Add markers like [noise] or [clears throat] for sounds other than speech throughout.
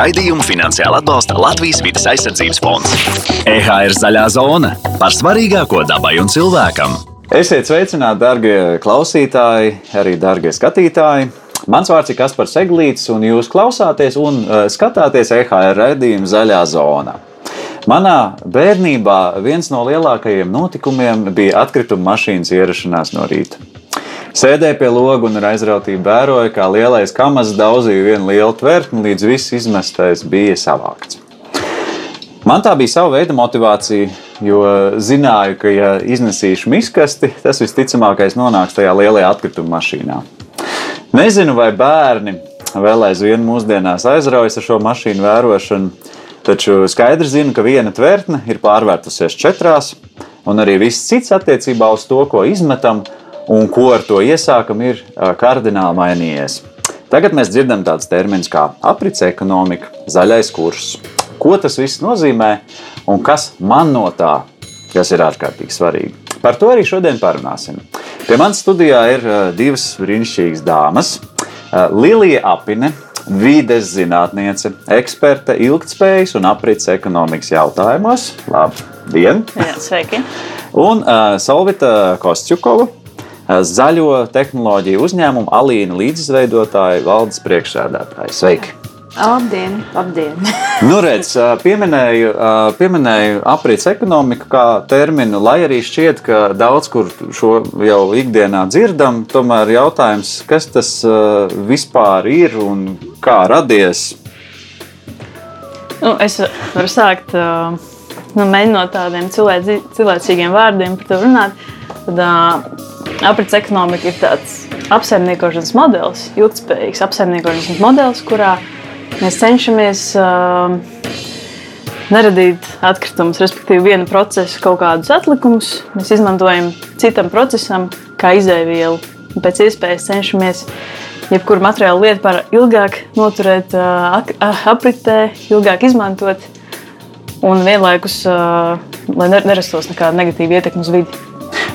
Raidījumu finansiāli atbalsta Latvijas vidas aizsardzības fonds. EHR zaļā zona par svarīgāko dabai un cilvēkam. Esiet sveicināti, darbie klausītāji, arī darbie skatītāji. Mans vārds ir Kaspars Eglīts, un jūs klausāties un uh, skatāties EHR raidījumu Zaļā zona. Manā bērnībā viens no lielākajiem notikumiem bija atkrituma mašīnas ierašanās no rīta. Sēdēja pie loga un ar aizrautību vēroja, kā lielais kamas daudzīja vienu lielu tvertni, līdz viss izmestais bija savākts. Man tā bija sava veida motivācija, jo zināju, ka, ja iznesīšu miskasti, tas visticamākais nonāks tajā lielajā atkrituma mašīnā. Nezinu, vai bērni vēl aizvien mūsdienās aizraujas ar šo mašīnu vērošanu, taču skaidri zinu, ka viena tvertne ir pārvērtusies četrās, un arī viss cits attiecībā uz to, ko izmetam, un ko ar to iesākam, ir kardināli mainījies. Tagad mēs dzirdam tādus terminus kā aprits ekonomika, zaļais kurs. Ko tas viss nozīmē un kas man no tā, kas ir ārkārtīgi svarīgi? Par to arī šodien parunāsim. Pie manas studijā ir divas brīnišķīgas dāmas. Lilija Apine, vides zinātniece, eksperte ilgspējas un aprits ekonomikas jautājumos. Labdien! Jā, sveiki! Un uh, Solvita Kostjukova, zaļo tehnoloģiju uzņēmumu Alīna līdzizveidotāja, valdes priekšsēdētāja. Sveiki! Labdien! labdien. [laughs] nu, redz, pieminēju, pieminēju aprits ekonomiku kā terminu, lai arī šķiet, ka daudz kur šo jau ikdienā dzirdam. Tomēr jautājums, kas tas vispār ir un kā radies? Nu, es varu sākt nu, no tādiem cilvēci, cilvēcīgiem vārdiem par to runāt. Tad, aprits ekonomika ir tāds apsaimniekošanas modelis, ilgspējīgs apsaimniekošanas modelis, kurā mēs cenšamies uh, neradīt atkritumus, respektīvi, viena procesa kaut kādus atlikumus. Mēs izmantojam citam procesam, kā izēvielu. Pēc iespējas cenšamies jebkuru materiālu lietu par ilgāk noturēt uh, apritē, ilgāk izmantot un vienlaikus, uh, lai nerastos nekāda negatīva ietekme uz vidi.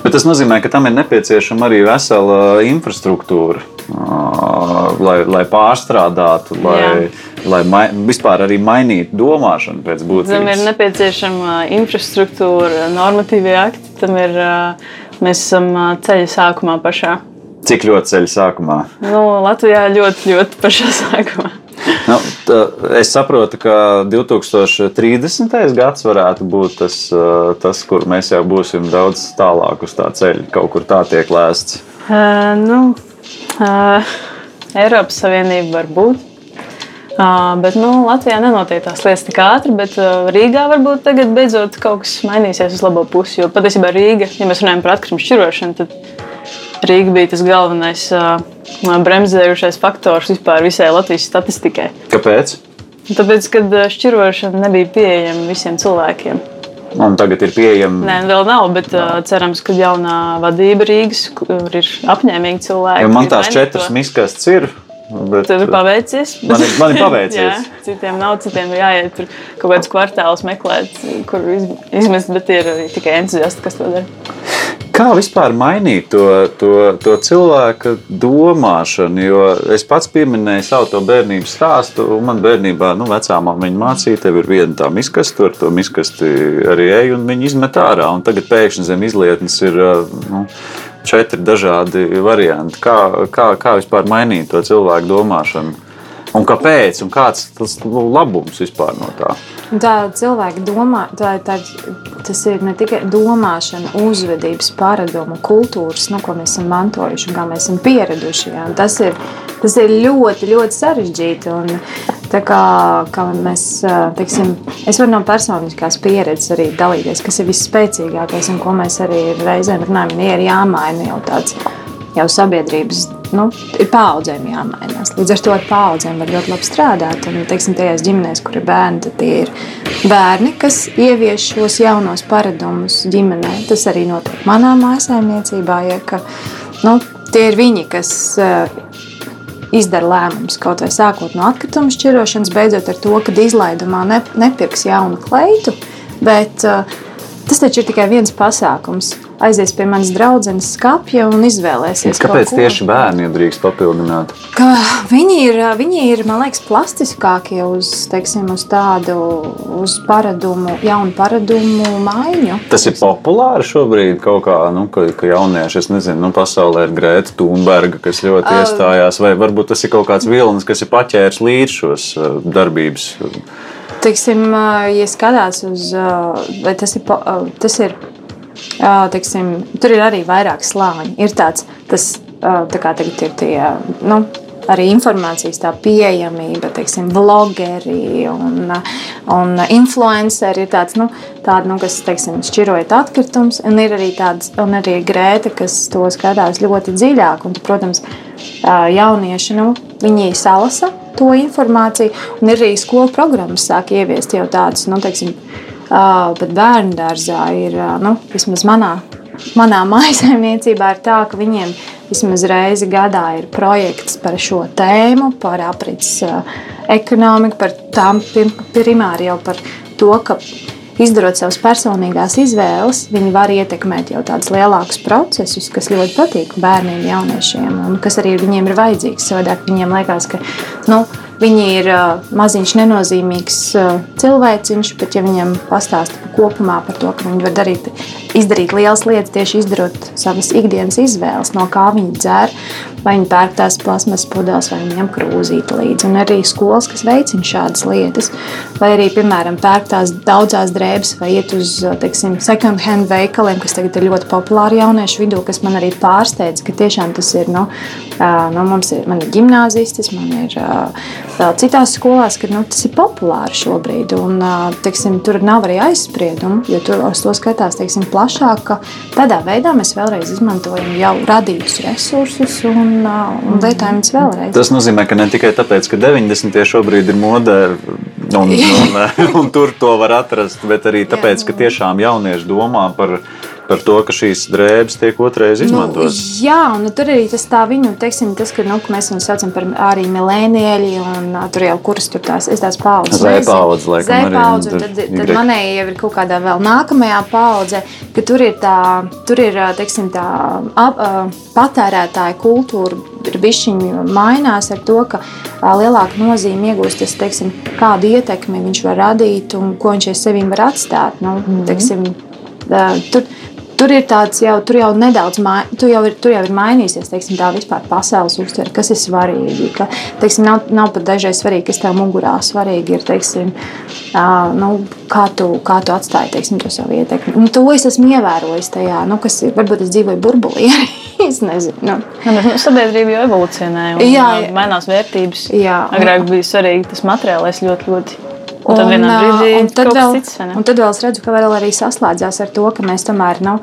Bet tas nozīmē, ka tam ir nepieciešama arī vesela infrastruktūra, lai, lai pārstrādātu, lai, Jā. lai mai, vispār arī mainītu domāšanu pēc būtības. Tam ir nepieciešama infrastruktūra, normatīvie akti. Tam ir, mēs esam ceļa sākumā pašā. Cik ļoti ceļa sākumā? Nu, Latvijā ļoti, ļoti pašā sākumā. [laughs] Nu, tā, es saprotu, ka 2030. gads varētu būt tas, tas, kur mēs jau būsim daudz tālāk uz tā ceļa. Kaut kur tā tiek lēsts. Uh, nu, uh, Eiropas Savienība var būt. Uh, bet nu, Latvijā nenotiek tās lietas tik ātri, bet uh, Rīgā varbūt tagad beidzot kaut kas mainīsies uz labo pusi. Jo patiesībā Rīga, ja mēs runājam par atkritumu šķirošanu, tad Rīga bija tas galvenais uh, bremzējušais faktors vispār visai Latvijas statistikai. Kāpēc? Tāpēc, kad šķirošana nebija pieejama visiem cilvēkiem. Un tagad ir pieejama. Nē, vēl nav, bet uh, cerams, ka jaunā vadība Rīgas ir apņēmīga cilvēka. Jo man tās četras miskastes ir. Bet, Tev ir paveicies. Man ir, man ir [laughs] paveicies. jā, citiem nav, citiem ir jāiet tur kaut kādus kvartālus meklēt, kur izmest, bet ir tikai entuziasti, kas to dara. Kā vispār mainīt to, to, to cilvēka domāšanu? Jo es pats pieminēju savu to bērnības stāstu, man bērnībā nu, vecāmā viņa mācīja, tev ir viena tā miskasta, tur to miskasti arī ej, un viņi izmet ārā. Un tagad pēkšņi zem izlietnes ir nu, četri dažādi varianti. Kā, kā, kā vispār mainīt to cilvēku domāšanu? Un kāpēc? Un kāds tas labums vispār no tā? Tā cilvēka domā, tā, tā, tas ir ne tikai domāšana, uzvedības, paradumu, kultūras, no ko mēs esam mantojuši un kā mēs esam pieraduši. Ja? Tas, ir, tas ir ļoti, ļoti sarežģīti. Un, kā, kā mēs, teiksim, es varu no personiskās pieredzes arī dalīties, kas ir visspēcīgākais un ko mēs arī reizēm runājam, ir jāmaina jau tāds jau sabiedrības nu, ir paudzēm jāmainās. Līdz ar to ar paudzēm var ļoti labi strādāt. Un, teiksim, tajās ģimenēs, kur ir bērni, tad tie ir bērni, kas ievieš šos jaunos paradumus ģimenē. Tas arī notiek manā mājsaimniecībā. Ja, ka, nu, tie ir viņi, kas uh, izdara lēmumus kaut vai sākot no atkrituma šķirošanas, beidzot ar to, ka izlaidumā ne, nepirks jaunu kleitu. Bet, uh, tas taču ir tikai viens pasākums. Aizies pie manas draudzenes skāpja un izvēlēsies. Kāpēc tieši bērni drīkst papildināt? Ka viņi, ir, viņi ir, man liekas, plastiskākie uz, teiksim, uz tādu uz paradumu, jaunu paradumu maiņu. Tas ir populāri šobrīd kaut kā, nu, ka, ka jaunieši, es nezinu, nu, pasaulē ir Grēta Thunberga, kas ļoti uh, iestājās, vai varbūt tas ir kaut kāds vilnis, kas ir paķēris līdz šos darbības. Teiksim, ja skatās uz, vai tas ir, tas ir teiksim, tur ir arī vairāk slāņi. Ir tāds, tas tā kā tagad ir tie. Nu, arī informācijas tā pieejamība, teiksim, blogeri un, un influenceri ir tāds, nu, tāda, nu, kas, teiksim, šķirojot atkritumus, un ir arī tāds, un arī grēta, kas to skatās ļoti dziļāk, un, protams, jaunieši, nu, viņi salasa to informāciju, un ir arī skolu programmas sāk ieviest jau tādus, nu, teiksim, Bet bērnu dārzā ir, nu, vismaz manā, manā [laughs] maisaimniecībā, ir tā, ka viņiem vismaz reizi gadā ir projekts par šo tēmu, par aprits ekonomiku, par tām primāri jau par to, ka izdarot savas personīgās izvēles, viņi var ietekmēt jau tādus lielākus procesus, kas ļoti patīk bērniem, jauniešiem, un kas arī viņiem ir vajadzīgs. Savādāk viņiem liekas, ka nu, Viņi ir maziņš, nenozīmīgs cilvēciņš, bet ja viņam pastāsta kopumā par to, ka viņi var darīt, izdarīt lielas lietas, tieši izdarot savas ikdienas izvēles, no kā viņi dzer, vai viņi pērk tās plasmas pudeles, vai viņiem krūzīti līdzi. Un arī skolas, kas veicina šādas lietas, vai arī, piemēram, pērk tās daudzās drēbes, vai iet uz, teiksim, second hand veikaliem, kas tagad ir ļoti populāri jauniešu vidū, kas man arī pārsteidz, ka tiešām tas ir, nu, nu mums ir, man ir ģimnāzistis, man ir vēl citās skolās, ka nu, tas ir populāri šobrīd. Un, teiksim, tur nav arī aizspriedumu, jo tur uz to skatās teiksim, plašāk. Tādā veidā mēs vēlreiz izmantojam jau radītus resursus un, un lietojam viņus vēlreiz. Tas nozīmē, ka ne tikai tāpēc, ka 90. šobrīd ir modē. Un, un, [laughs] un, un tur to var atrast, bet arī tāpēc, ka tiešām jaunieši domā par viņu par to, ka šīs drēbes tiek otrreiz nu, izmantotas. Nu, jā, un nu, tur arī tas tā viņu, teiksim, tas, ka nu, mēs viņus saucam par arī milēnieļi, un uh, tur jau kuras tur tās, es tās paudzes. Zēpaudze, laikam, Zēpaudze, un tad, tad manēji jau ir kaut kādā vēl nākamajā paudze, ka tur ir tā, tur ir, teiksim, tā ap, patērētāja kultūra ir bišķiņi mainās ar to, ka lielāka nozīme iegūst tas, teiksim, kādu ietekmi viņš var radīt un ko viņš ar sevi var atstāt. Nu, mm -hmm. teiksim, tur, Tur ir tāds jau, tur jau nedaudz, tur jau ir, tur jau ir mainījusies, teiksim, tā vispār pasaules uztvere, kas ir svarīgi. Ka, teiksim, nav, nav pat dažreiz svarīgi, kas tev mugurā svarīgi ir, teiksim, nu, kā, tu, kā tu atstāji, teiksim, to savu ietekmi. Un to es esmu ievērojis tajā, nu, kas ir, varbūt es dzīvoju burbulī. [laughs] es nezinu. Nu. Nu, sabiedrība jau evolucionē un jā, mainās vērtības. Jā, Agrāk bija svarīgi tas materiālais ļoti, ļoti Un, un tad brīdī un tad vēl, cits, un tad vēl es redzu, ka vēl arī saslēdzās ar to, ka mēs tomēr nu,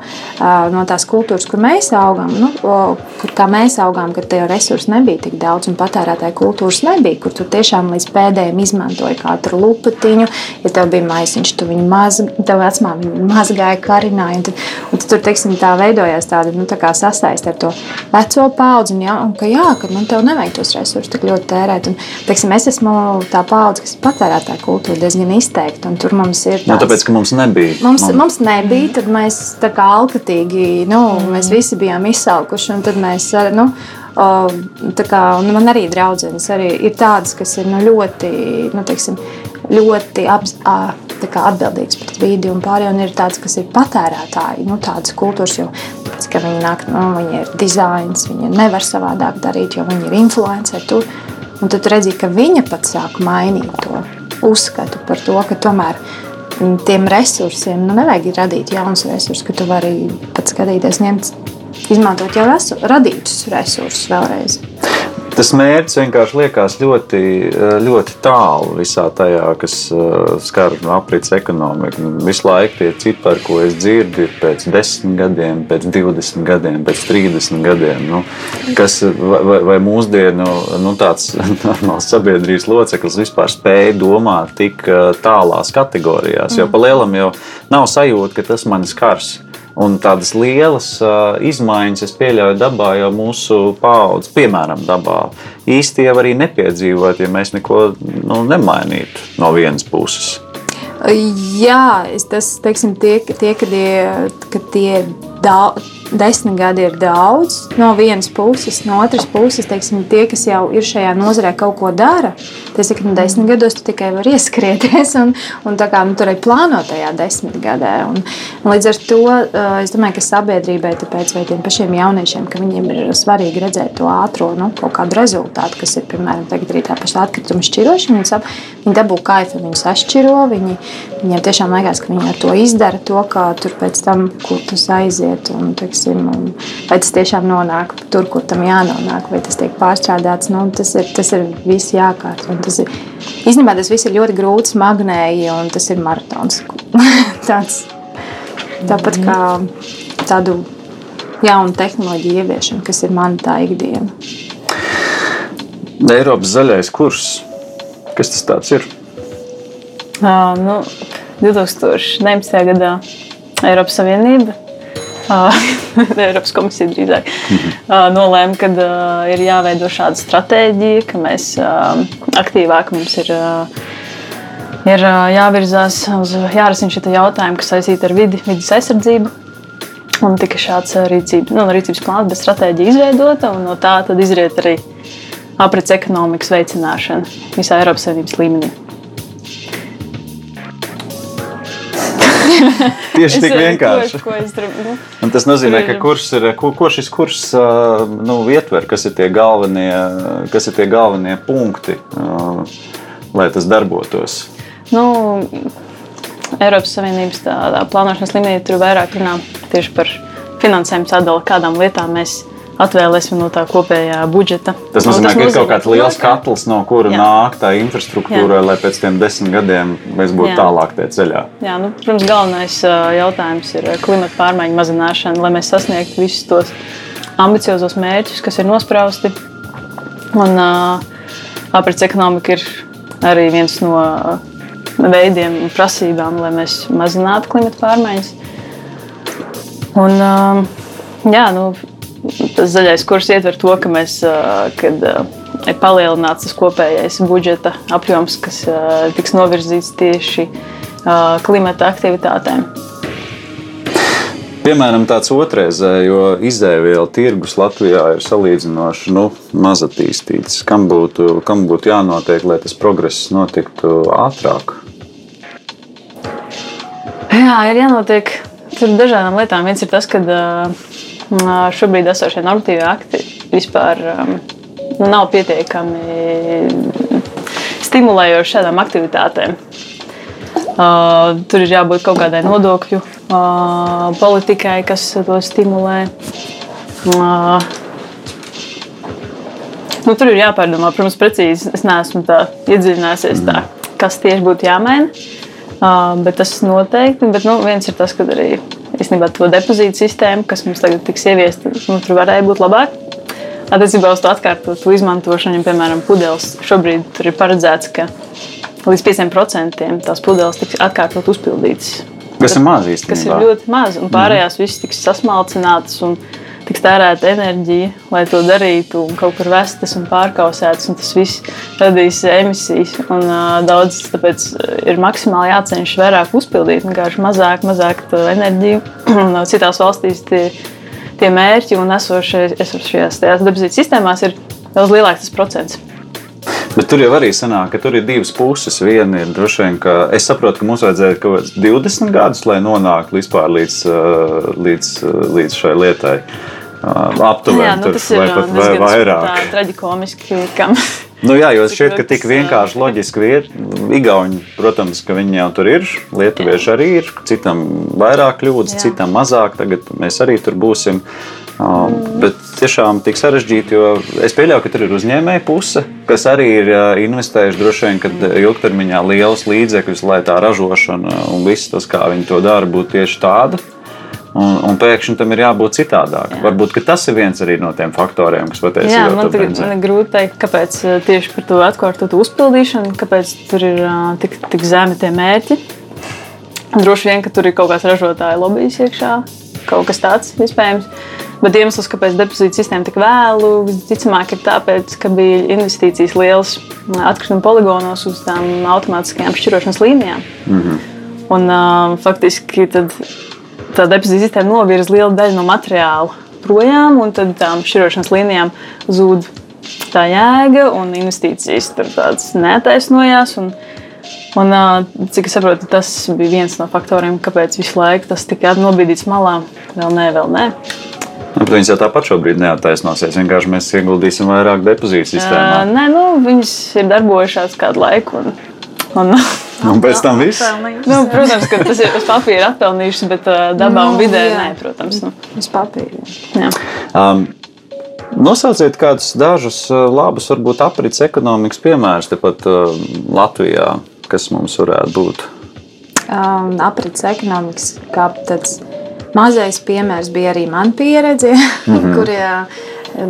no tās kultūras, kur mēs augām, nu, kur kā mēs augām, kad tie resursi nebija tik daudz un patērētāju kultūras nebija, kur tu tiešām līdz pēdējiem izmantoji katru lupatiņu. Ja tev bija maisiņš, tu viņu maz, tev vecmā viņu mazgāja, karināja. Un tad, un tad tur, teiksim, tā veidojās tāda nu, tā sasaiste ar to veco paudzi. Un, ja, un ka jā, ka nu, tev nevajag tos resursus tik ļoti tērēt. Un, teiksim, es esmu tā paudze, kas ir patērētāja kultūra ir diezgan izteikti. Tur mums ir tāds, nu, tāpēc, ka mums nebija. Mums, mums... mums nebija, tad mēs tā kā alkatīgi, nu, mm. mēs visi bijām izsalkuši. Tad mēs, nu, kā, man arī draudzenes arī ir tādas, kas ir nu, ļoti, nu, teiksim, ļoti ap, kā, atbildīgas pret vidi un pārējiem. Un ir tādas, kas ir patērētāji, nu, tādas kultūras, jo viņi nāk, nu, viņi ir dizains, viņi nevar savādāk darīt, jo viņi ir influenceri. Un tad redzi, ka viņa pat sāk mainīt to uzskatu par to, ka tomēr tiem resursiem nu, nevajag radīt jaunus resursus, ka tu vari pat skatīties, ņemt, izmantot jau resu, radītus resursus vēlreiz. Tas mērķis vienkārši liekas ļoti, ļoti tālu visā tajā, kas uh, skar aprits ekonomiku. Visu laiku tie cipari, ko es dzirdu, ir pēc 10 gadiem, pēc 20 gadiem, pēc 30 gadiem. Nu, kas, vai, vai mūsdienu nu, tāds [laughs] normāls sabiedrības loceklis vispār spēja domāt tik uh, tālās kategorijās? Jo pa lielam jau nav sajūta, ka tas mani skars. Un tādas lielas uh, izmaiņas, es pieļauju, dabā jau mūsu paudze, piemēram, dabā īsti jau arī nepiedzīvot, ja mēs neko nu, nemainītu no vienas puses. Jā, tas teiksim, tie, tie, kad tie, kad tie daudz, desmit gadi ir daudz no vienas puses, no otras puses, teiksim, tie, kas jau ir šajā nozarē kaut ko dara, tas ir, ka no desmit gados tu tikai vari ieskrieties un, un tā kā nu, tur ir plānot tajā desmit gadē. Un, un līdz ar to es domāju, ka sabiedrībai, tāpēc vai tiem pašiem jauniešiem, ka viņiem ir svarīgi redzēt to ātro nu, kaut kādu rezultātu, kas ir, piemēram, tagad arī tā paša atkrituma šķirošana. Viņi, sap, viņi dabū kaifu, viņi sašķiro, viņi, viņiem tiešām liekas, ka viņi ar to izdara to, kā tur pēc tam, kur tas aiziet. Un, teiksim, teiksim, un vai tas tiešām nonāk tur, kur tam jānonāk, vai tas tiek pārstrādāts. Nu, tas, ir, tas ir viss jākārto. Tas ir, īstenībā tas viss ir ļoti grūti, smagnēji, un tas ir maratons. [laughs] Tāds, tāpat kā tādu jaunu tehnoloģiju ieviešana, kas ir mana tā ikdiena. Eiropas zaļais kurs. Kas tas ir? Uh, nu, 2019. gadā Eiropas Savienība [laughs] Eiropas komisija drīzāk nolēma, ka ir jāveido šāda stratēģija, ka mēs aktīvāk mums ir, ir jāvirzās uz jārisina šie jautājumi, kas saistīti ar vidi, vidas aizsardzību. Un tika šāds rīcība, nu, rīcības plāns, bet stratēģija izveidota, un no tā izriet arī aprits ekonomikas veicināšana visā Eiropas Savienības līmenī. [laughs] Tieši tik vienkārši. Ko, ko nu, Un tas nozīmē, ka kurs ir, ko, ko šis kurs nu, ietver, kas ir tie galvenie, kas ir tie galvenie punkti, lai tas darbotos. Nu, Eiropas Savienības tā, tā plānošanas līmenī tur vairāk runā tieši par finansējumu sadali, kādām lietām mēs atvēlēsim no tā kopējā budžeta. Tas nozīmē, tas ka ir kaut kāds liels katls, no kura jā. nāk tā infrastruktūra, jā. lai pēc tiem desmit gadiem mēs būtu jā. tālāk tajā ceļā. Jā, nu, protams, galvenais jautājums ir klimata pārmaiņu mazināšana, lai mēs sasniegtu visus tos ambiciozos mērķus, kas ir nosprausti. Un uh, aprits ekonomika ir arī viens no veidiem un prasībām, lai mēs mazinātu klimata pārmaiņas. Un, uh, jā, nu, tas zaļais kurs ietver to, ka mēs, kad ir palielināts tas kopējais budžeta apjoms, kas tiks novirzīts tieši klimata aktivitātēm. Piemēram, tāds otrreizējo izēvielu tirgus Latvijā ir salīdzinoši nu, maz attīstīts. Kam būtu, kam būtu jānotiek, lai tas progress notiktu ātrāk? Jā, ir jānotiek tur dažādām lietām. Viens ir tas, ka uh, šobrīd esošie normatīvie akti vispār nu, nav pietiekami stimulējoši šādām aktivitātēm. Uh, tur ir jābūt kaut kādai nodokļu uh, politikai, kas to stimulē. Uh, nu, tur ir jāpārdomā, protams, precīzi. Es neesmu tā iedziļinājusies, tā, kas tieši būtu jāmaina. Uh, bet tas noteikti. Bet, nu, viens ir tas, ka arī īstenībā to depozītu sistēmu, kas mums tagad tiks ieviesta, nu, tur varēja būt labāk. Attiecībā uz to atkārtotu izmantošanu, piemēram, pudeles šobrīd tur ir paredzēts, ka līdz 5% tās pudeles tiks atkārtot uzpildītas. Kas ir maz īstenībā? Kas ir ļoti maz, un pārējās mm. visas tiks sasmalcinātas. Un, tiks tērēta enerģija, lai to darītu, un kaut kur vestas un pārkausētas, un tas viss radīs emisijas. Un, uh, daudz tāpēc ir maksimāli jācenšas vairāk uzpildīt, vienkārši mazāk, mazāk enerģiju. [clears throat] Citās valstīs tie, tie mērķi un esošie, esošajās depozītu sistēmās ir daudz lielāks tas procents. Bet tur jau arī sanāk, ka tur ir divas puses. Viena ir droši vien, ka es saprotu, ka mums vajadzēja kaut kāds 20 gadus, lai nonāktu vispār līdz, līdz, līdz šai lietai. Aptuveni jā, nu, tur, vai pat vai vairāk. Tā ir traģikomiski. Kam. Nu jā, jo [laughs] šķiet, ka tik vienkārši loģiski ir. Igauni, protams, ka viņi jau tur ir, lietuvieši arī ir, citam vairāk kļūdas, citam mazāk. Tagad mēs arī tur būsim. Mm. Bet tiešām tik sarežģīti, jo es pieļauju, ka tur ir uzņēmēja puse, kas arī ir investējuši droši vien, kad ilgtermiņā liels līdzekļus, lai tā ražošana un viss tas, kā viņi to dara, būtu tieši tāda. Un, un pēkšņi tam ir jābūt citādāk. Jā. Varbūt tas ir viens no tiem faktoriem, kas patiesībā ir. Man, tagad, man ir grūti pateikt, kāpēc tieši par to atkārtotu uzpildīšanu, kāpēc tur ir uh, tik, tik zemi tie mērķi. Droši vien, ka tur ir kaut kāds ražotāja lobbyis iekšā, kaut kas tāds iespējams. Bet iemesls, kāpēc depozīta sistēma tik vēlu, visticamāk, ir tāpēc, ka bija investīcijas liels atkrituma poligonos uz tām automātiskajām šķirošanas līnijām. Mm -hmm. Un, uh, faktiski tad tā depozīta sistēma novirza lielu daļu no materiāla projām, un tad tām šķirošanas līnijām zūd tā jēga un investīcijas tur tādas netaisnojās. Un, un, cik es saprotu, tas bija viens no faktoriem, kāpēc visu laiku tas tika nobīdīts malā. Vēl nē, vēl nē. Nu, viņas jau tāpat šobrīd neattaisnosies. Vienkārši mēs ieguldīsim vairāk depozītu sistēmā. Uh, nē, nu, viņas ir darbojušās kādu laiku. Un, un, un pēc tam viss? Nu, protams, ka tas ir uz papīra atpelnījuši, bet uh, dabā nu, un vidē jā. nē, protams. Nu. Uz papīra. Jā. Um, Nosauciet kādus dažus labus, varbūt aprits ekonomikas piemērus tepat uh, Latvijā, kas mums varētu būt. Um, aprits ekonomikas kā tāds Mazais piemērs bija arī mana pieredze, [laughs] mm -hmm. kur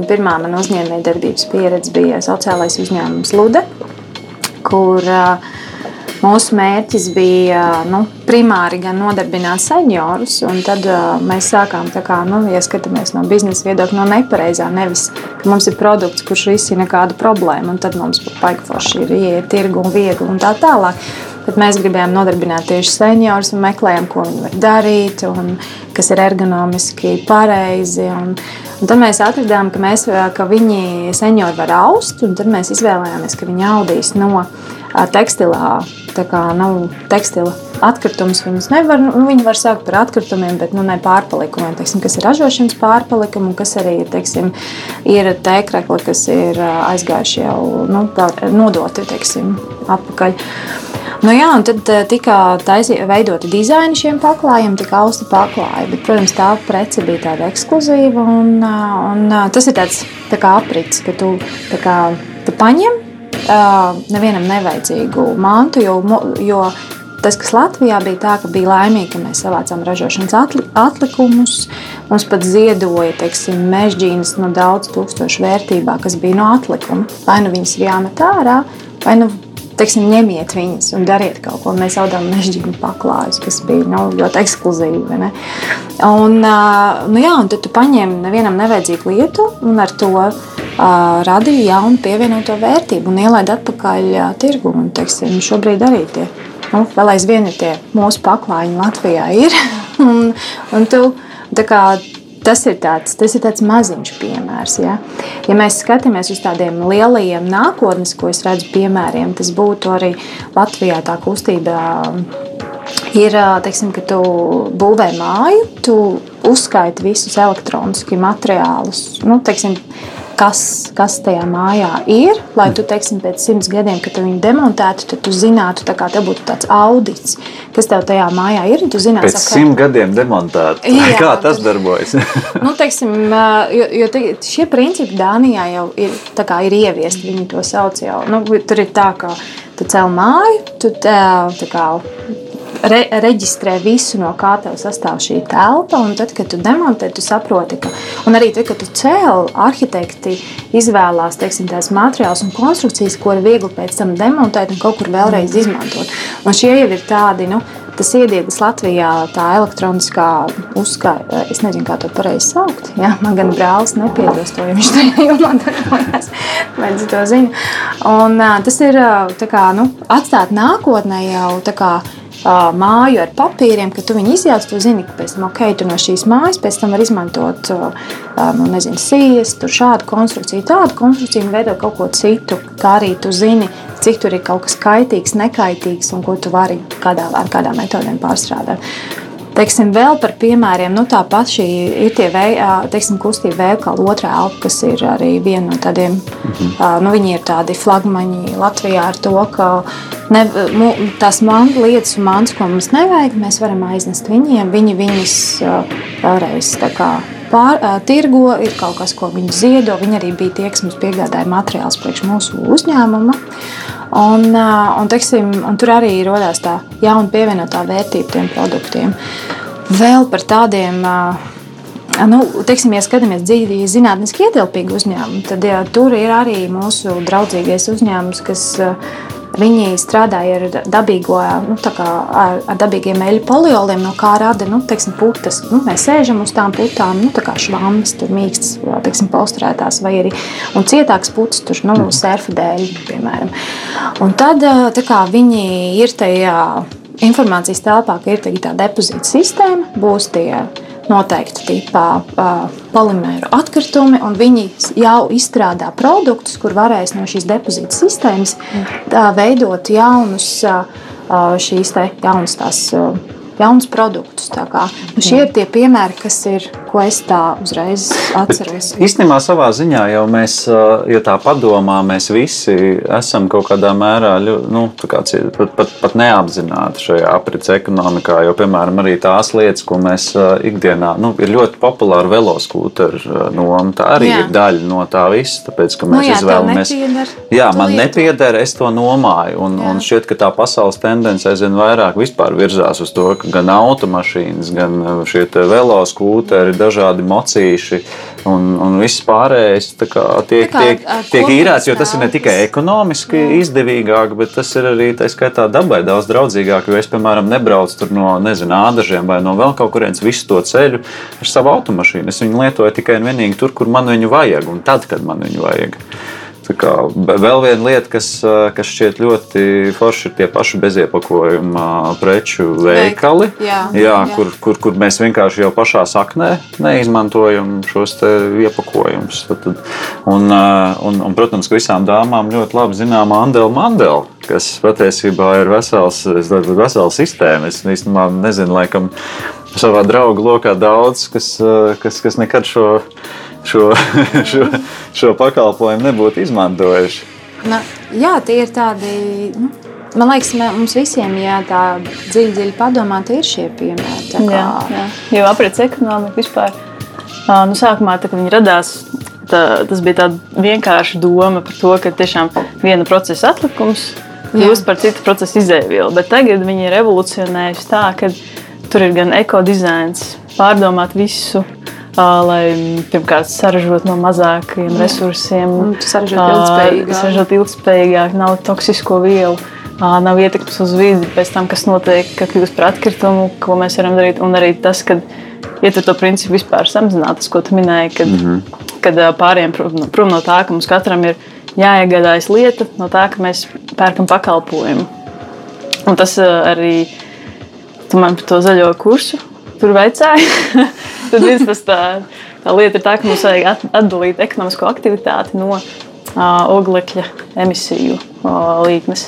pirmā mana uzņēmējdarbības pieredze bija sociālais uzņēmums Lude, kur mūsu mērķis bija nu, primāri gan nodarbināt seniorus, un tad mēs sākām, kā, nu, ja skatāmies no biznesa viedokļa, no nepareizā, nevis, ka mums ir produkts, kurš risina kādu problēmu, un tad mums paigforši ir ieiet tirgu un viegli un tā tālāk. Bet mēs gribējām nodarbināt tieši seniorus un meklējām, ko viņi var darīt, un kas ir ergonomiski pareizi. Un, un tad mēs atradām, ka, mēs, ka viņi seniori var aust, un tad mēs izvēlējāmies, ka viņi audīs no tekstilā. Tā kā nav nu, tekstila atkritumus, viņus nevar, nu, viņi var saukt par atkritumiem, bet nu, ne pārpalikumiem, teiksim, kas ir ražošanas pārpalikumi, kas arī teiksim, ir tēkrekli, kas ir aizgājuši jau nu, nodoti teiksim, atpakaļ. Nu, jā, un tad eh, tika taisi, veidoti dizaini šiem paklājiem, tika austa paklāji. Bet, protams, tā prece bija tāda ekskluzīva. Un, eh, un, eh, tas ir tāds tā kā aprits, ka tu, kā, tu paņem nevienam nevajadzīgu mantu, jo, jo tas, kas Latvijā bija tā, ka bija laimīgi, ka mēs savācām ražošanas atli atlikumus. Mums pat ziedoja teiksim, mežģīnas no daudz tūkstošu vērtībā, kas bija no atlikuma. Vai nu viņas ir jāmet ārā, vai nu teiksim, ņemiet viņas un dariet kaut ko. Mēs audām mežģīnu paklājus, kas bija nu, ļoti ekskluzīvi. Ne? Un, nu, jā, un tad tu paņem nevienam nevajadzīgu lietu un ar to uh, radīji jaunu pievienoto vērtību un ielaidi atpakaļ uh, tirgu. Un, teiksim, šobrīd arī tie nu, vēl aizvien ir tie mūsu paklājiņi Latvijā. Ir, [laughs] un, un tu, kā, Tas ir tāds, tas ir tāds maziņš piemērs. Ja? ja mēs skatāmies uz tādiem lielajiem nākotnes, ko es redzu piemēriem, tas būtu arī Latvijā tā kustība. Ir, teiksim, ka tu būvē māju, tu uzskaiti visus elektroniskus materiālus. Nu, teiksim, kas, kas tajā mājā ir. Lai tu, teiksim, pēc simts gadiem, kad tu viņu demontētu, tad tu zinātu, tā kā tev būtu tāds audits, kas tev tajā mājā ir. Zinātu, pēc okay. simt gadiem demontēt. [laughs] Jā, kā tas tad, darbojas? [laughs] nu, teiksim, jo, jo te, šie principi Dānijā jau ir, ir ieviesti. Viņi to sauc jau. Nu, tur ir tā, ka tu cēl māju, tu tā, tā kā re, reģistrē visu, no kā tev sastāv šī telpa. Tad, kad tu demontē, tu saproti, ka arī tad, kad tu cēli, arhitekti izvēlās teiksim, tās materiālus un konstrukcijas, ko ir viegli pēc tam demontēt un kaut kur vēlreiz izmantot. Un šie jau ir tādi. Nu, Tas iediegas Latvijā tā elektroniskā uzskaita, es nezinu, kā to pareizi saukt. Ja? Man gan brālis nepiedos to, jo viņš tajā jomā darbojas. Viņš to zina. Un, tas ir kā, nu, atstāt nākotnē jau tā kā māju ar papīriem, ka tu viņu izjauc, tu zini, ka pēc tam, ok, tu no šīs mājas pēc tam var izmantot, nu, nezinu, sijas, tur šādu konstrukciju, tādu konstrukciju un veidot kaut ko citu. Kā arī tu zini, cik tur ir kaut kas kaitīgs, nekaitīgs un ko tu vari kādā, ar kādām metodēm pārstrādāt. Teiksim, vēl par piemēriem, nu, tāpat šī ir tie vei, teiksim, kustība veikala otrā elpa, kas ir arī viena no tādiem, -hmm. nu, viņi ir tādi flagmaņi Latvijā ar to, ka ne, tās man, lietas mans, ko mums nevajag, mēs varam aiznest viņiem, viņi viņus vēlreiz pār, tirgo, ir kaut kas, ko viņi ziedo, viņi arī bija tie, kas mums piegādāja materiālus priekš mūsu uzņēmuma. Un, un, teiksim, un tur arī radās tā jauna pievienotā vērtība tiem produktiem. Vēl par tādiem. Nu, teiksim, ja skatāmies dzīvi zinātniski ietilpīgi uzņēmumi, tad jā, tur ir arī mūsu draudzīgais uzņēmums, kas Viņi strādāja ar, dabīgo, nu, kā, ar, ar dabīgiem eļļu polioliem, no kā rada nu, teiksim, putas. Nu, mēs sēžam uz tām putām, nu, tā kā švammas, tur mīkstas, teiksim, polstrētās, vai arī cietāks putas, tur nu, surfa dēļ, piemēram. Un tad kā, viņi ir tajā informācijas telpā, ka ir tā depozīta sistēma, būs tie noteikti tipā uh, polimēru atkritumi, un viņi jau izstrādā produktus, kur varēs no šīs depozīta sistēmas tā, veidot jaunus, uh, šīs te, jaunas tās. Uh, jaunus produktus. Kā, nu šie ir tie piemēri, kas ir, ko es tā uzreiz atceros. Īstenībā, savā ziņā jau mēs, ja tā padomā, mēs visi esam kaut kādā mērā nu, kāds, pat, pat, pat neapzināti šajā aprits ekonomikā. Jo, piemēram, arī tās lietas, ko mēs ikdienā, nu, ir ļoti populāra veloskūteru noma, tā arī jā. ir daļa no tā visa. Tāpēc, ka mēs nu, jā, izvēlamies, jā, man nepieder, es to nomāju. Un, jā. un šķiet, ka tā pasaules tendence aizvien vairāk vispār virzās uz to, gan automašīnas, gan uh, šie veloskūteri, dažādi mocīši un, un viss pārējais kā, tiek, kā, tiek, tiek īrēts. Jo tas ir ne tikai ekonomiski Jā. izdevīgāk, bet tas ir arī tā skaitā dabai daudz draudzīgāk. Jo es, piemēram, nebraucu no nezinu, ādažiem vai no vēl kaut kurienes visu to ceļu ar savu automašīnu. Es viņu lietoju tikai un vienīgi tur, kur man viņu vajag un tad, kad man viņu vajag. Kā, vēl viena lieta, kas, kas šķiet ļoti forša, ir tie paši beziepakojuma preču veikali, jā, jā, jā. Kur, kur, kur mēs vienkārši jau pašā saknē neizmantojam šos iepakojumus. Un, un, un, protams, ka visām dāmām ļoti labi zināma Andela Mandela, kas patiesībā ir vesels, vesela sistēma. Es īstenībā nezinu, laikam, savā draugu lokā daudz, kas, kas, kas nekad šo šo, [laughs] šo, šo pakalpojumu nebūtu izmantojuši. Na, jā, tie ir tādi. Nu, man liekas, mums visiem, ja tā dziļi, dziļi padomā, tie ir šie piemēri. Kā... Jā, jā. Jo aprits ekonomika vispār, nu, sākumā, tā, kad viņi radās, tā, tas bija tāda vienkārša doma par to, ka tiešām viena procesa atlikums kļūst par citu procesu izēvielu. Bet tagad viņi ir evolucionējuši tā, ka tur ir gan ekodizains, pārdomāt visu lai pirmkārt saražot no mazākiem resursiem, saražot ilgspējīgāk, nav toksisko vielu. Nav ietekmes uz vidi, pēc tam, kas notiek, ka kļūst par atkritumu, ko mēs varam darīt. Un arī tas, ka ietver to principu vispār samazināt, tas, ko tu minēji, kad, mm -hmm. kad pāriem prom, prom no tā, ka mums katram ir jāiegādājas lieta, no tā, ka mēs pērkam pakalpojumu. Un tas arī tu man par to zaļo kursu tur veicāji. [laughs] Tad viens tas tā, tā lieta ir tā, ka mums vajag atdalīt ekonomisko aktivitāti no uh, oglekļa emisiju uh, līknes.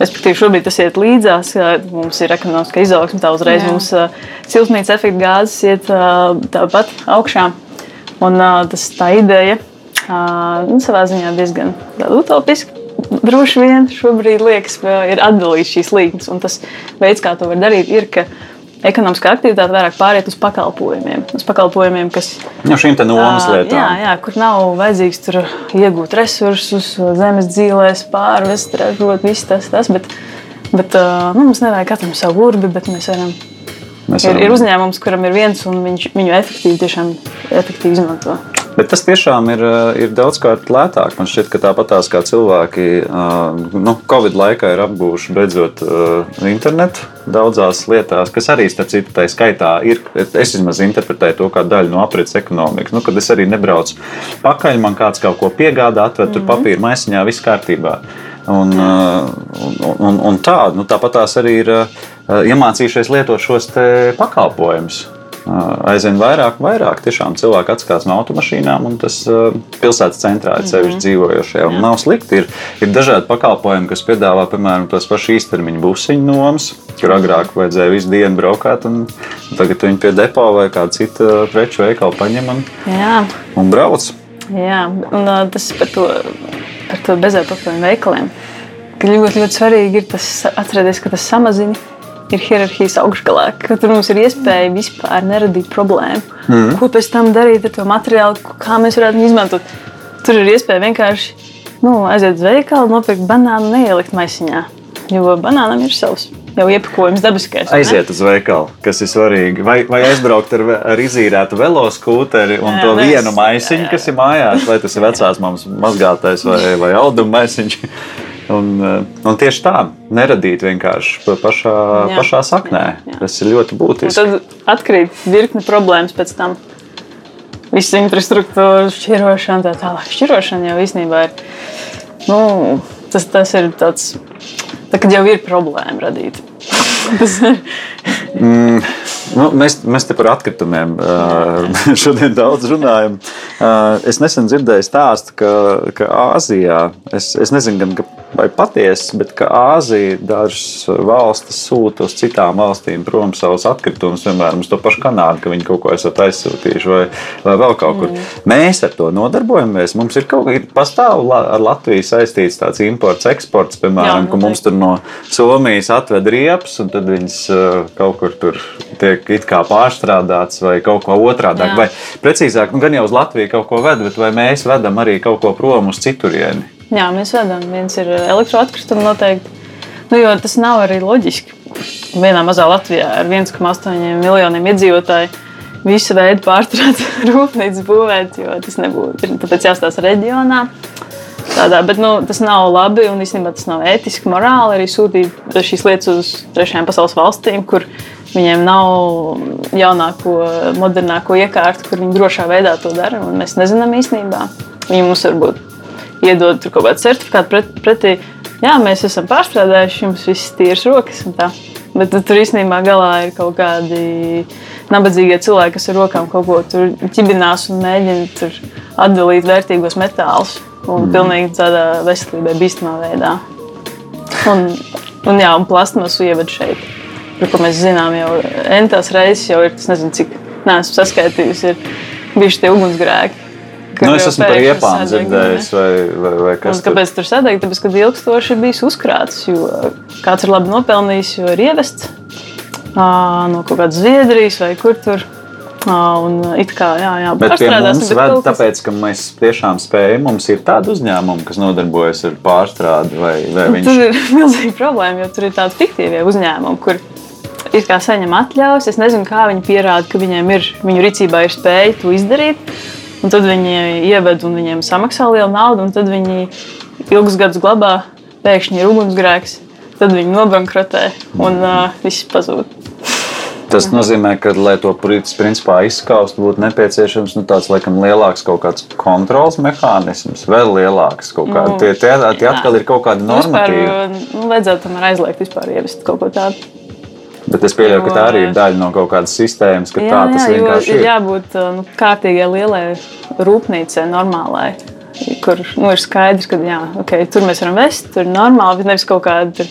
Respektīvi, šobrīd tas iet līdzās, mums ir ekonomiskā izaugsme, tā uzreiz Jā. mums uh, siltumnīca efekta gāzes iet uh, tāpat augšā. Un uh, tas tā ideja uh, nu, savā ziņā diezgan utopiska. Droši vien šobrīd liekas, ir atdalīt šīs līnijas, un tas veids, kā to var darīt, ir, ka uh, ekonomiskā aktivitāte vairāk pāriet uz pakalpojumiem. Uz pakalpojumiem kas, no šīm nomas lietām. Jā, jā, kur nav vajadzīgs tur iegūt resursus, zemes dzīvēs, pārvest, ražot, viss tas, tas. Bet, bet nu, mums nevajag katram savu urbi, bet mēs varam. Mēs varam. Ir, ir uzņēmums, kuram ir viens, un viņš viņu efektīvi, tiešām efektīvi izmanto. Bet tas tiešām ir, eh, ir daudzkārt lētāk. Man šķiet, ka tāpatās kā cilvēki eh, nu, Covid laikā ir apgūši beidzot eh, internetu daudzās lietās, kas arī, starp citu, tā skaitā ir. Es vismaz interpretēju to kā daļu no aprits ekonomikas. Nu, kad es arī nebraucu pakaļ, man kāds kaut ko piegādā, atver mm -hmm. tur mhm. papīra maisiņā, viss kārtībā. Un, un, un, un tā, nu, tāpat tās arī ir iemācījušies lietot šos pakalpojumus aizvien vairāk, vairāk tiešām cilvēki atskās no automašīnām, un tas pilsētas centrā ir sevišķi -hmm. dzīvojošie. Un nav slikti. Ir, ir dažādi pakalpojumi, kas piedāvā, piemēram, tos pašus īstermiņu busiņu nomas, kur agrāk vajadzēja visu dienu braukāt, un tagad viņi pie depo vai kāda cita preču veikala paņem un, Jā. un brauc. Jā, un tas par to, par to bezēpakojumu veikaliem. Ļoti, ļoti svarīgi ir tas atcerēties, ka tas samazina ir hierarhijas augšgalā, ka tur mums ir iespēja vispār neradīt problēmu. Mm. Ko pēc tam darīt ar to materiālu, kā mēs varētu izmantot? Tur ir iespēja vienkārši nu, aiziet uz veikalu, nopirkt banānu, neielikt maisiņā. Jo banānam ir savs jau iepakojums dabiskais. Aiziet uz veikalu, kas ir svarīgi. Vai, vai aizbraukt ar, ar izīrētu veloskūteri un jā, to mēs, vienu maisiņu, jā, jā. kas ir mājās, vai tas ir vecās mammas mazgātais vai, vai auduma maisiņš. Un, eh, un tieši tā, neradīt vienkārši pašā, jā, pašā saknē. Jā, jā. Tas ir ļoti būtiski. Un tad atkrīt virkni problēmas pēc tam. Visa infrastruktūra, šķirošana, tā tālāk. Šķirošana jau īstenībā ir. Nu, tas, tas ir tāds, tā, kad jau ir problēma radīt. Mm, nu, mēs, mēs te par atkritumiem [laughs] šodien daudz runājam. Es nesen dzirdēju stāstu, ka, ka Āzijā, es, es nezinu, gan, vai patiesi, bet ka Āzija dažas valstis sūta uz citām valstīm prom savus atkritumus, piemēram, uz to pašu Kanādu, ka viņi kaut ko esat aizsūtījuši vai, vai vēl kaut kur. Mm. Mēs ar to nodarbojamies. Mums ir kaut kā pastāv ar Latviju saistīts tāds imports, eksports, piemēram, Jā, ka mums tur no Somijas atved riepas un tad viņas uh, kaut kur tur tiek pārstrādāts vai kaut ko otrādāk. Jā. Vai precīzāk, nu, gan jau uz Latviju kaut ko ved, bet vai mēs vedam arī kaut ko prom uz citurieni? Jā, mēs vedam. Viens ir elektroatkritumi noteikti. Nu, jo tas nav arī loģiski. Vienā mazā Latvijā ar 1,8 miljoniem iedzīvotāju visu veidu pārstrādes [laughs] rūpnīcu būvēt, jo tas nebūtu. Tāpēc jāstāsta reģionā. Tādā, bet nu, tas nav labi un īstenībā tas nav ētiski, morāli arī sūtīt šīs lietas uz trešajām pasaules valstīm, kur viņiem nav jaunāko, modernāko iekārtu, kur viņi drošā veidā to dara. Mēs nezinām īstenībā. Viņi mums varbūt iedod kaut kādu certifikātu pret, pretī. Jā, mēs esam pārstrādājuši, jums viss tīrs rokas un tā. Bet tur īstenībā galā ir kaut kādi nabadzīgie cilvēki, kas ar rokām kaut ko tur ķibinās un mēģina atdalīt vērtīgos metālus. Un mm. pilnīgi tādā veselībai bīstamā veidā. Un, un, jā, un plasmasu ievada šeit. Par ko mēs zinām jau entās reizes, jau ir tas nezinu, cik neesmu saskaitījusi, ir bijuši tie ugunsgrēki. Nu, es esmu par sadeg, dzirdējis, vai, vai, vai kas tur. kāpēc tur sadeg? Tāpēc, ka ilgstoši ir bijis uzkrāts, jo kāds ir labi nopelnījis, jo ir ievests no kaut kādas Zviedrijas vai kur tur. Un it kā, jā, jā, Bet pie mums ved, kas- tāpēc, ka mēs tiešām spējam, mums ir tādi uzņēmumi, kas nodarbojas ar pārstrādi, vai, vai Un viņš Tur ir [laughs] milzīga problēma, jo tur ir tādi fiktīvie uzņēmumi, kur it kā saņem atļaujas. Es nezinu, kā viņi pierāda, ka viņiem ir, viņu rīcībā ir spēja to izdarīt. Un tad viņi ieved un viņiem samaksā lielu naudu, un tad viņi ilgus gadus glabā, pēkšņi ir ugunsgrēks, tad viņi nobankrotē un uh, viss pazūd. Tas nozīmē, ka, lai to prin- principā izskaustu, būtu nepieciešams nu, tāds laikam lielāks kaut kāds kontrols mehānisms, vēl lielāks kaut kāds. Nu, Tie, tie, tie jā. atkal ir kaut kādi normatīvi. nu, vajadzētu tomēr aizliegt vispār ievest kaut ko tādu. Bet es pieļauju, ka tā arī ir daļa no kaut kādas sistēmas, ka Jā, tā tas jā, vienkārši ir ir. jābūt uh, nu, kārtīgai lielai rūpnīcai, normālai. Kur nu, ir skaidrs, ka jā, okay, tur mēs varam vest, tur ir normāli, bet nevis kaut tur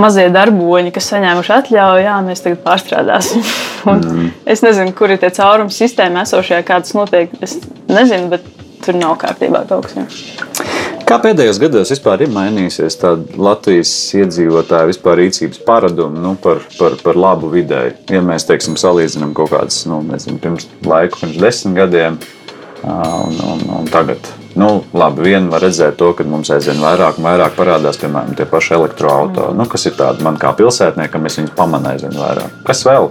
mazie darboņi, kas saņēmuši atļauju, jā, mēs tagad pārstrādāsim. [laughs] Mm. Es nezinu, kur ir tie caurumi sistēma esošajā, kā tas notiek. Es nezinu, bet tur nav kārtībā kaut kas. Jā. Kā pēdējos gados vispār ir mainījusies Latvijas iedzīvotāja vispār rīcības paradumi nu, par, par, par labu videi? Ja mēs teiksim, salīdzinām kaut kādas, nu, nezinu, pirms laika, pirms desmit gadiem un, un, un tagad. Nu, labi, vien var redzēt to, ka mums aizvien vairāk vairāk parādās, piemēram, tie paši elektroautorāti. Mm. Nu, kas ir tādi man kā pilsētniekam, es viņus pamanīju aizvien vairāk. Kas vēl?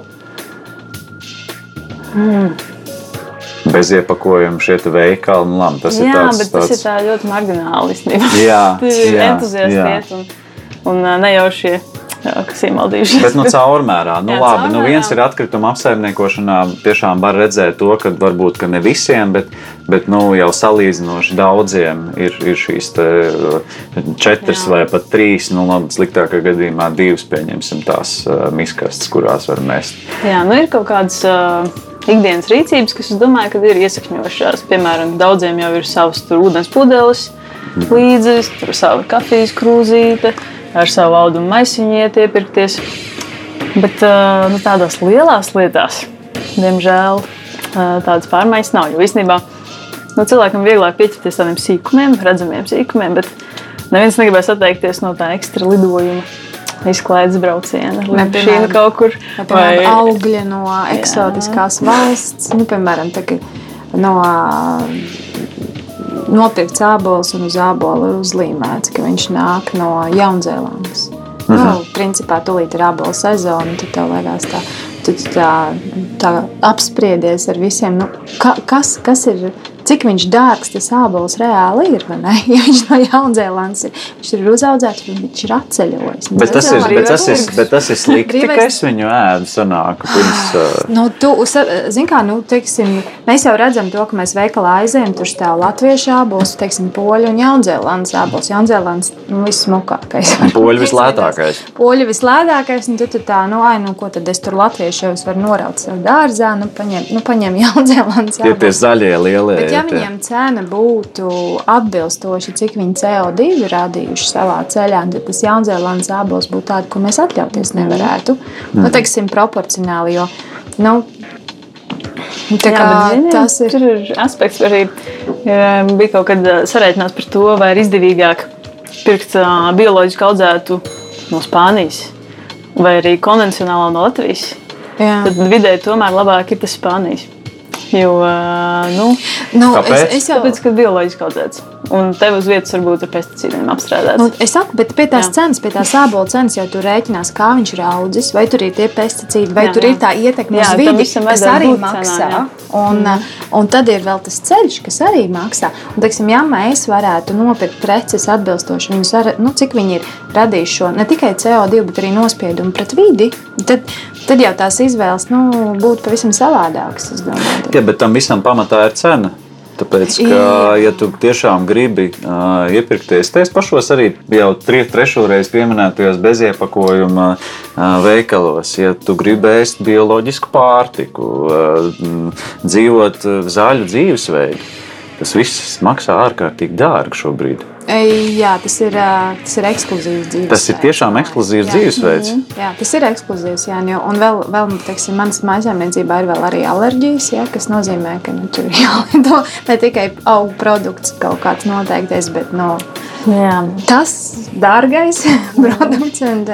Mm. Bez iepakojuma šie veikali, nu, labi, tas ir jā, tāds, bet tas tāds... ir tā ļoti margināli. Jā, Tur [laughs] ir jā, entuziasti jā. un, un ā, kas iemaldījušies. Bet nu, caurmērā, nu, Jā, labi, nu, caurmērā. viens ir atkrituma apsaimniekošanā. Tiešām var redzēt to, ka varbūt ka ne visiem, bet, bet nu, jau salīdzinoši daudziem ir, ir šīs te, uh, četras Jā. vai pat trīs, nu, labi, sliktākā gadījumā divas, pieņemsim tās uh, miskastes, kurās var mest. Jā, nu ir kaut kādas uh, ikdienas rīcības, kas, ka ir iesakņojušās. Piemēram, daudziem jau ir savs tur ūdens pudeles līdzi, tur sava kafijas krūzīte, ar savu audumu maisiņu iet iepirkties. Bet nu, tādās lielās lietās, diemžēl, tādas pārmaiņas nav. Jo īstenībā nu, cilvēkam vieglāk pieķerties tādiem sīkumiem, redzamiem sīkumiem, bet neviens negribēs atteikties no tā ekstra lidojuma. Izklaides brauciena, Vai, līdz šīm piemēram, kaut kur. Vai, piemēram, augļi no eksotiskās valsts, nu, piemēram, ka no nopirkt ābolus un uz ābolu ir uzlīmēts, ka viņš nāk no Jaunzēlandes. Mhm. Nu, principā, tūlīt ir ābolu sezona, tad tev liekas tā. Tu tā, tā apspriedies ar visiem, nu, ka, kas, kas ir cik viņš dārgs tas ābols reāli ir. [laughs] Ja viņš no Jaunzēlandes ir, viņš ir uzaudzēts, viņš ir atceļojis. Bet tas ir, bet tas ir, bet tas ir slikti, Brīvais- ka es viņu ēdu sanāku pirms. [gasps] Uh, Nu, tu, zini kā, nu, teiksim, mēs jau redzam to, ka mēs veikalā aizējām, tur stāv latviešu ābols, teiksim, poļu un jaunzēlandes ābols. Jaunzēlandes nu, vissmukākais. Poļu vislētākais. [laughs] Poļu vislētākais, un tu, tu tā, nu, ai, nu, ko tad es tur latviešu jau es varu noraut sev dārzā, nu, paņem, nu, paņem [laughs] jaunzēlandes Tie tie ābols. zaļie lielie. Bet, ja viņiem cena būtu atbilstoša, cik viņi CO2 ir radījuši savā ceļā, tad tas Jaunzēlandes ābols būtu tāds, ko mēs atļauties nevarētu. Mm. Nu, teiksim, proporcionāli. Jo, nu, tā Jā, kā bet, zini, tas ir. Tur ir aspekts arī. ja Bija kaut kad ā, sarēķināts par to, vai ir izdevīgāk pirkt ā, bioloģiski audzētu no Spānijas vai arī konvencionālo no Latvijas. Jā. Tad vidēji tomēr labāk ir tas Spānijas. Jo, ā, nu, Nu, Kāpēc? es, es jau tāpēc, ka bioloģiski audzēts. Un tev uz vietas varbūt ar pesticīdiem apstrādāts. Nu, es saku, bet pie tās Jā. cenas, pie tās ābola cenas jau tur rēķinās, kā viņš ir audzis, vai tur ir tie pesticīdi, vai Jā, tur jā. ir tā ietekme Jā, uz vidi, kas arī cenā, maksā. jā. Un, mm. un tad ir vēl tas ceļš, kas arī maksā. Un, teiksim, ja mēs varētu nopirkt preces atbilstoši viņus, ar, nu, cik viņi ir radījuši šo ne tikai CO2, bet arī nospiedumu pret vidi, tad, tad jau tās izvēles nu, būtu pavisam savādākas. Jā, bet tam visam pamatā ir cena. Tāpēc, ka, ja tu tiešām gribi uh, iepirkties, tais pašos arī jau tri, trešo reizi pieminētajos beziepakojuma uh, veikalos, ja tu gribi ēst bioloģisku pārtiku, uh, dzīvot zaļu dzīvesveidu, tas viss maksā ārkārtīgi dārgi šobrīd. Ei, Jā, tas ir, tas ir ekskluzīvs dzīvesveids. Tas ir tiešām ekskluzīvs Jā. dzīvesveids. Jā, tas ir ekskluzīvs. Jā, jo- un vēl, vēl teiksim, manas mājasēmniecībā ir vēl arī alerģijas, jā, kas nozīmē, ka nu, tur ir [laughs] jālido ne tikai augu produkts kaut kāds noteiktais, bet no, Jā. tas dārgais [laughs] produkts. un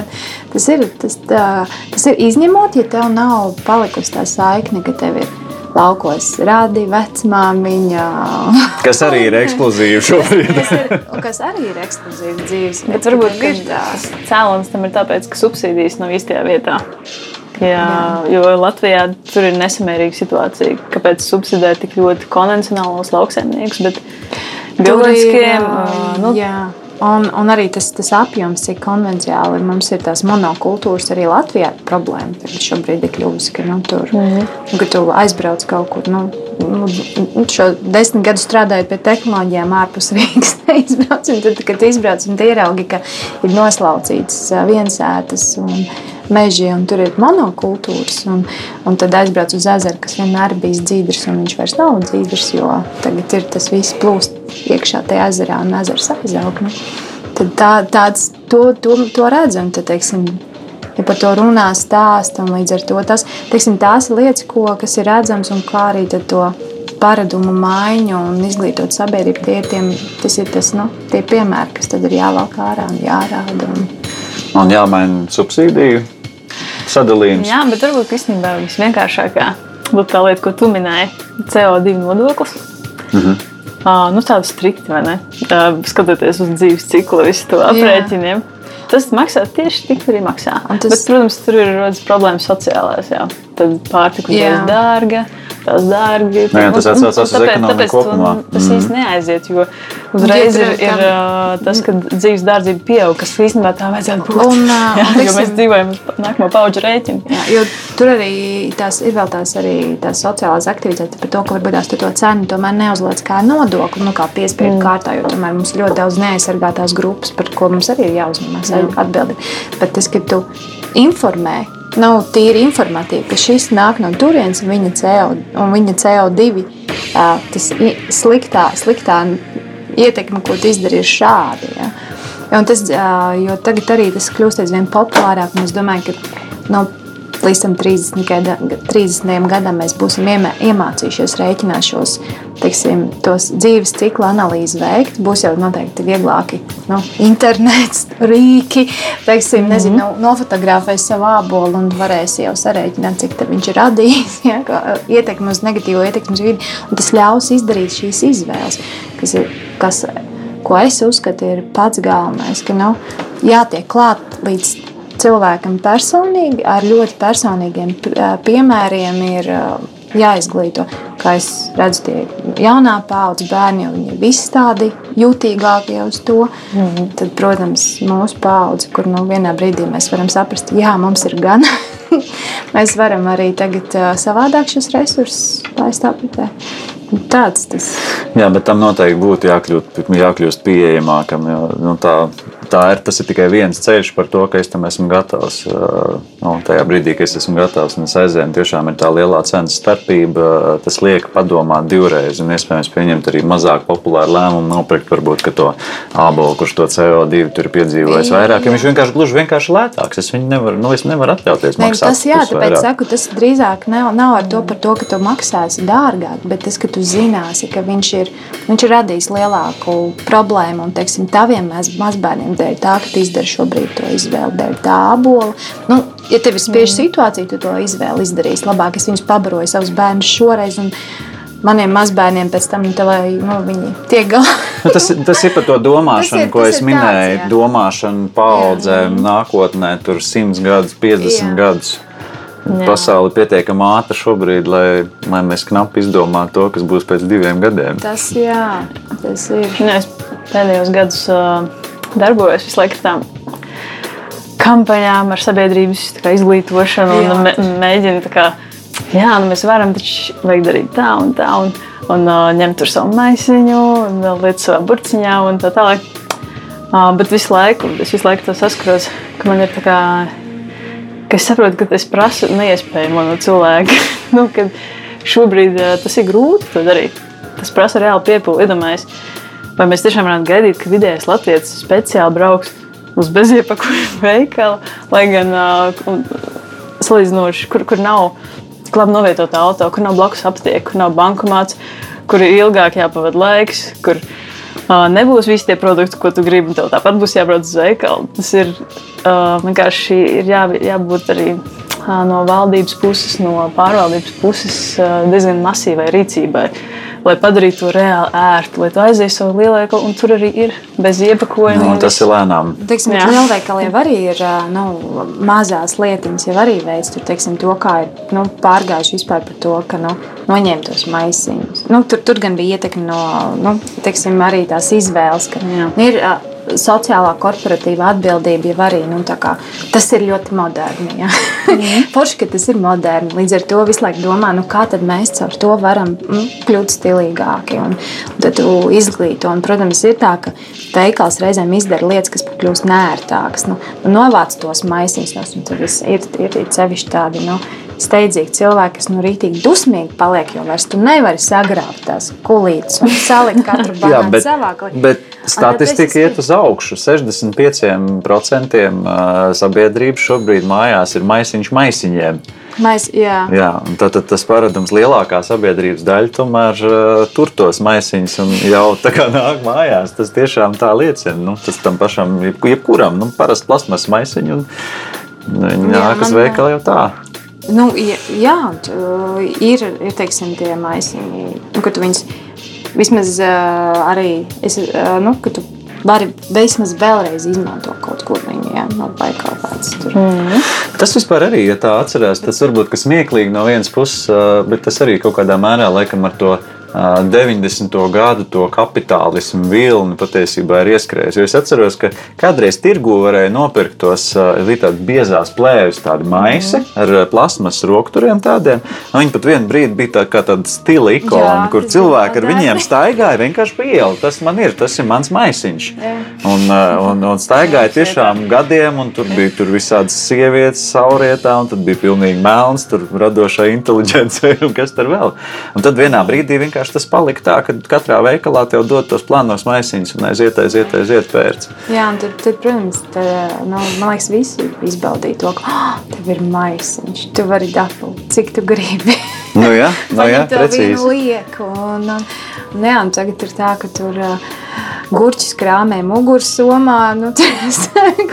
Tas ir, tas, tā, tas ir izņemot, ja tev nav palikusi tā saikne, ka tev ir laukos radi, vecmāmiņa. Kas arī ir ekskluzīvi šobrīd. kas, ir, kas arī ir ekskluzīvs dzīves. Bet varbūt ka ka tas cēlonis tam ir tāpēc, ka subsīdijas nav īstajā vietā. Jā, jo Latvijā tur ir nesamērīga situācija. Kāpēc subsidēt tik ļoti konvencionālos lauksaimniekus, bet bioloģiskiem? nu, Nu, jā. Un, un arī tas, tas apjoms, cik konvencionāli mums ir tās monokultūras, arī Latvijā ir problēma. Tagad šobrīd ir kļuvusi, ka, nu, tur, mm. ka tu aizbrauc kaut kur. Nu, nu, nu, šo desmit gadu strādājot pie tehnoloģijām, ārpus [laughs] Rīgas neizbrauc. Un tad, kad izbrauc un ieraugi, ka ir noslaucītas ā, viensētas un meži, un tur ir monokultūras. Un, un tad aizbrauc uz ezeru, kas vienmēr bijis dzīves, un viņš vairs nav dzīves, jo tagad ir tas viss plūst iekšā tajā ezerā, un ezers aizaug. Nu. Tad tā, tāds, to, to, to redz, un tad, teiksim, ja par to runā, stāsta, un līdz ar to tas, teiksim, tās lietas, ko, kas ir redzams, un kā arī to paradumu maiņu un izglītot sabiedrību, tie ir, tiem, tas ir tas, nu, tie piemēri, kas tad ir jāvelk ārā un jārāda. Un, Un jāmaina subsīdiju sadalījums. jā, bet varbūt īstenībā visvienkāršākā būtu tā lieta, ko tu minēji - CO2 nodoklis. Mm -hmm. Uh, nu, tādu strikti, vai ne? Uh, skatoties uz dzīves ciklu, visu to aprēķiniem. Tas maksā tieši tik, arī maksā. Un Tas... Bet, protams, tur ir rodas problēmas sociālās. Jā. Tad pārtika Jā. ir dārga, tās dārgi. Jā, tas Un- un- atsaucās uz ekonomiku kopumā. Tas Mhm. īsti neaiziet, jo uzreiz ir, ir tas, ka dzīves dārdzība pieaug, kas īstenībā tā vajadzētu būt. Un, [laughs] Jā, un, jo mēs dzīvojam uz nākamo pauģu rēķinu. Jā, jo tur arī tās, ir vēl tās, arī, tās sociālās aktivitātes par to, ka varbūt tās to cenu tomēr neuzliec kā nodokli, nu, kā piespiedu mm. kārtā, jo tomēr mums ļoti daudz neaizsargātās grupas, par ko mums arī ir jāuzņemas atbildi. Bet tas, ka tu informē, nav tīri informatīvi, ka šis nāk no turienes un viņa, CO, un viņa CO2, ā, tas sliktā, sliktā ietekme, ko tu izdarīji, ir šāda. Ja? Un tas, jo tagad arī tas kļūst aizvien populārāk, un es domāju, ka nu, līdz tam 30, gada, 30 gadam mēs būsim iemācījušies rēķināt šos teiksim, dzīves cikla analīzes veikt. Būs jau noteikti vieglāki nu, internets, rīki, teiksim, Mhm. nezinu, mm -hmm. nofotografēs savu ābolu un varēs jau sarēķināt, cik viņš ir radījis, [laughs] ja, ietekmi uz negatīvo ietekmi uz vidi. Tas ļaus izdarīt šīs izvēles, kas ir. Kas, Ko es uzskatu, ir pats galvenais, ka nav jātiek klāt līdz cilvēkam personīgi, ar ļoti personīgiem piemēriem ir jāizglīto. Kā es redzu, tie jaunā paudze bērni jau viņi ir visi tādi jutīgākie uz to. Mm. Tad, protams, mūsu paudze, kur nu, vienā brīdī mēs varam saprast, jā, mums ir gan. [laughs] mēs varam arī tagad savādāk šos resursus laist apritē. Tāds tas ir. Jā, bet tam noteikti būtu jākļūt, jākļūst pieejamākam. Jo, nu, tā, tā ir, tas ir tikai viens ceļš par to, ka es tam esmu gatavs. Nu, tajā brīdī, kad es esmu gatavs un es aizēju, tiešām ir tā lielā cenas starpība. Tas liek padomāt divreiz un iespējams pieņemt arī mazāk populāru lēmumu, nopirkt varbūt to ābolu, kurš to CO2 tur ir piedzīvojis vairāk. Viņš vienkārši gluži vienkārši lētāks. Es viņu nevaru, nu, es nevaru atļauties. Ne, tas jā, tāpēc vairāk. saku, tas drīzāk nav, nav ar to par to, ka tu maksāsi dārgāk, bet tas, ka tu zināsi, ka viņš ir, viņš ir radījis lielāku problēmu un, teiksim, taviem mazbērniem dēļ tā, ka tu izdari šobrīd to izvēli dēļ tā abola. Nu, ja tev ir spiež mm. situācija, tu to izvēli izdarīsi. Labāk es viņus pabaroju savus bērnus šoreiz. Un, maniem mazbērniem pēc tam, tā, lai nu, viņi tiek galā. nu, tas, tas ir par to [laughs] domāšanu, ir, ko es minēju. Tāds, domāšanu paudzēm, nākotnē, tur 100 gadus, 50 jā. gadus. Jā. Pasaule ir pietiekami ātra šobrīd, lai, lai mēs knapi izdomātu to, kas būs pēc diviem gadiem. Tas, jā, tas ir. Nu, es pēdējos gados uh, darbojos visu laiku tām kampaņām, ar sabiedrības kā, izglītošanu jā. un mē, mēģinu. Kā, jā, nu mēs varam, taču vajag darīt tā un tā. Un, un uh, ņemt tur savu maisiņu, un lietu savā burciņā un tā tālāk. Uh, bet visu laiku, es visu laiku to saskaros, ka man ir tā kā, ka es saprotu, ka es prasu neiespējamo no cilvēka. [laughs] nu, šobrīd uh, tas ir grūti to darīt. Tas prasa reāli piepūli. Iedomājieties, Vai mēs tiešām varam gaidīt, ka vidējais latviečs speciāli brauks uz beziepakojumu [laughs] veikalu, lai gan uh, salīdzinoši, kur, kur nav labi novietota auto, kur nav blakus aptiekta, kur nav bankomāts, kur ir ilgāk jāpavada laiks, kur uh, nebūs visi tie produkti, ko tu gribi. Tev tāpat būs jābrauc uz veikalu. Tas ir uh, vienkārši ir jā, jābūt arī no valdības puses, no pārvaldības puses diezgan masīvai rīcībai. Uh, lai padarītu to reāli ērtu, lai tu aizies savu lielveikalu un tur arī ir bez iepakojuma. Nu, tas ir lēnām. Teiksim, lielveikaliem arī ir nu, mazās lietiņas, jau arī veids tur, teiksim, to, kā ir nu, pārgājuši vispār par to, ka nu, noņemt tos maisiņus. Nu, tur, tur gan bija ietekme no nu, teiksim, arī tās izvēles, ka Jā. ir sociālā korporatīva atbildība jau arī nu, kā, tas ir ļoti moderni. Ja? Mm. [laughs] Forši, ka tas ir moderni. Līdz ar to visu laiku domā, nu, kā mēs caur to varam nu, kļūt stilīgāki un, izglītot. Un, protams, ir tā, ka veikals reizēm izdara lietas, kas kļūst nērtākas. Nu, nu, novāc tos maisiņus, un tad ir, ir, ir sevišķi tādi. Nu, steidzīgi cilvēki, kas nu rītīgi dusmīgi paliek, jo vairs tu nevari sagrābt tās kulītes un salikt katru [laughs] banānu savā kulītē. Bet statistika iet uz augšu. 65% sabiedrības šobrīd mājās ir maisiņš maisiņiem. Mais, jā. Jā, tad, tad tas paradums lielākā sabiedrības daļa tomēr uh, tur tos maisiņus un jau tā kā nāk mājās. Tas tiešām tā liecina. Nu, tas tam pašam, jebkuram, nu, parasti plasmas maisiņu un viņi nākas veikalā jau tā. Nu, jā, ir, ir teiksim, tie maisiņi, nu, ka tu viņus vismaz uh, arī, es, uh, nu, ka tu vari vismaz vēlreiz izmantot kaut ko viņu, ja, no, vai kaut kāds tur. Mm. Tas vispār arī, ja tā atcerās, tas varbūt, ka smieklīgi no vienas puses, bet tas arī kaut kādā mērā laikam ar to 90. gadu to kapitālismu vilni patiesībā ir ieskrējis. Jo es atceros, ka kādreiz tirgu varēja nopirkt tos tādas biezās plēves, tādu maisi ar plasmas rokturiem tādiem. Viņi pat vienu brīdi bija tā kā tāda stila ikona, kur cilvēki ar viņiem staigāja vienkārši pa ielu. Tas man ir, tas ir mans maisiņš. Jā. Un, un, un staigāja tiešām gadiem, un tur bija tur visādas sievietes saurietā, un tad bija pilnīgi melns, tur radošā inteliģence [laughs] un kas tur vēl. Un tad vienā brīdī vienkārši vienkārši tas palika tā, ka katrā veikalā tev dod tos plānos maisiņus un aiziet, aiziet, aiziet pērts. Jā, un tad, tad protams, tā, nu, man liekas, visi izbaudīja to, ka oh, tev ir maisiņš, tu vari dabūt, cik tu gribi. Nu jā, [laughs] nu jā precīzi. Liek, un, un, un, jā, un tagad ir tā, ka tur uh, gurķis krāmē muguras somā, nu, [laughs] tas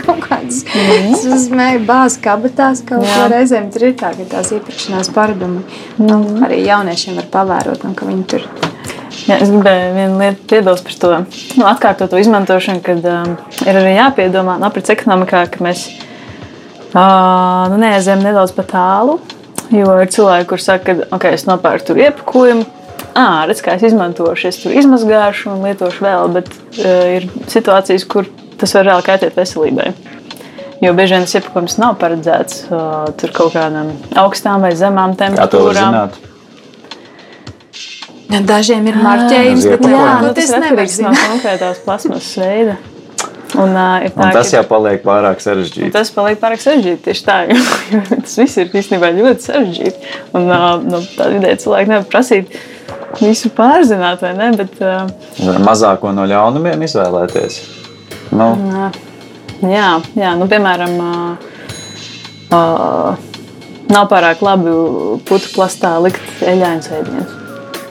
kaut kādas mm. smēja bāzes kabatās, kaut kā reizēm tur ir tā, ka tās iepirkšanās paradumi, mm. nu, arī jauniešiem var pavērot, un ka viņi tur Jā, es gribēju vienu lietu piebilst par to nu, atkārtotu izmantošanu, kad um, ir arī jāpiedomā no nu, aprits ekonomikā, ka mēs uh, nu, neaizējām nedaudz pa tālu Jo ir cilvēki, kuriem saka, ka okay, es nopērku tur iepakojumu, ah, redz, kā es izmantošu, es tur izmazgāšu un lietošu vēl, bet uh, ir situācijas, kur tas var reāli kaitēt veselībai. Jo bieži vien tas iepakojums nav paredzēts uh, tur kaut kādām augstām vai zemām Kā to var temperatūrām. zināt? Dažiem ir marķējums, bet jā, Nu, nu, tas tas atkarīgs no zināt. konkrētās plasmasas veida. Un, uh, ir tā, Un tas jau paliek pārāk Un sarežģīti. tas paliek pārāk sarežģīti tieši tā, jo, jo tas viss ir īstenībā ļoti sarežģīti. Un uh, nu, tādā vidē cilvēki nevar prasīt visu pārzināt, vai ne? Bet, uh, Var Mazāko no ļaunumiem izvēlēties. Nu, jā, jā, nu, piemēram, uh, uh, nav pārāk labi putu plastā likt eļļainas ēdienus.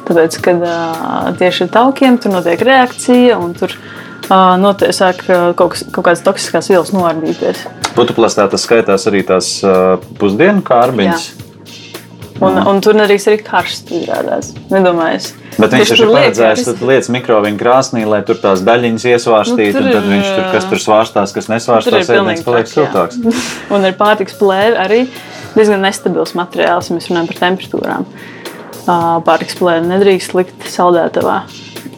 Tāpēc, kad uh, tieši ar taukiem tur notiek reakcija un tur uh, notiek, sāk uh, kaut, kas, kaut kādas toksiskās vielas noardīties. Putuplastā tas skaitās arī tās uh, pusdienu kārbiņas. Un, un tur arī karsts izrādās. Nedomājies. Bet viņš taču ir tur paredzējis, tad lietas mikroviņu krāsnī, lai tur tās daļiņas iesvārstītu, Nu, tad viņš tur, ir, kas tur svārstās, kas ir nesvārstās, ēdiens paliek siltāks. [laughs] Un ir pārtiks plēve arī diezgan nestabils materiāls, ja mēs runājam par temperatūrām. Pārtiks plēve nedrīkst likt saldētavā,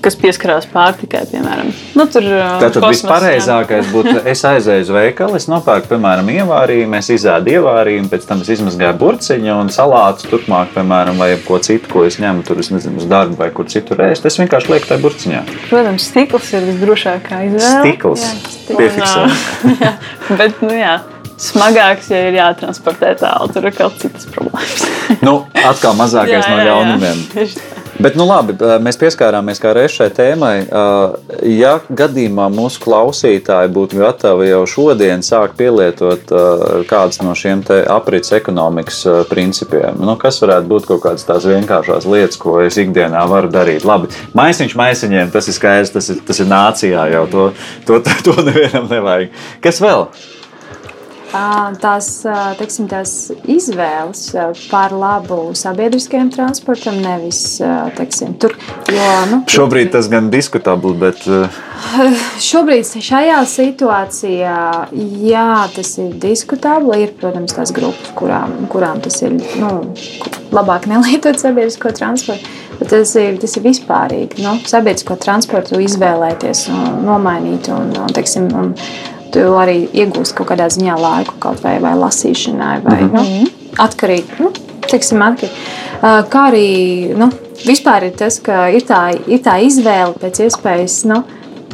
kas pieskarās pārtikai, piemēram. Nu, tur, ā, Tātad kosmos, vispareizākais būtu, es aizēju uz veikalu, es nopērku, piemēram, ievārījumu, es izēdu ievārījumu, pēc tam es izmazgāju burciņu un salātu turpmāk, piemēram, vai ko citu, ko es ņemu tur, es nezinu, uz darbu vai kur citur ēst. Es vienkārši lieku tajā burciņā. Jā. Protams, stikls ir visdrošākā izvēle. Stikls. Piefiksē. Un, ā, [laughs] jā, bet, nu jā, smagāks, ja ir jātransportē tālu, tur ir kaut citas problēmas. Nu, atkal mazākais [laughs] no ļaunumiem. Tā. Bet, nu, labi, mēs pieskārāmies kā reiz šai tēmai. Ja gadījumā mūsu klausītāji būtu gatavi jau šodien sākt pielietot kādus no šiem aprits ekonomikas principiem, nu, kas varētu būt kaut kādas tās vienkāršās lietas, ko es ikdienā varu darīt? Labi, maisiņš maisiņiem, tas ir skaidrs, tas ir, tas ir nācijā jau to, to, to nevienam nevajag. Kas vēl? Tās, teiksim, tās izvēles par labu sabiedriskajam transportam nevis teiksim, tur. Jo, nu, Šobrīd tas gan diskutabli, bet [laughs] Šobrīd šajā situācijā, jā, tas ir diskutabli. Ir, protams, tās grupas, kurām, kurām tas ir nu, labāk nelietot sabiedrisko transportu. Bet tas ir, tas ir vispārīgi. Nu, sabiedrisko transportu izvēlēties, un nomainīt. Un, un, teiksim, un tu arī iegūsi kaut kādā ziņā laiku, kaut vai, vai lasīšanai, vai mm -hmm. nu, atkarīgi. Nu, teiksim, atkarīgi. Uh, Kā arī nu, vispār ir tas, ka ir tā, ir tā izvēle pēc iespējas. Nu,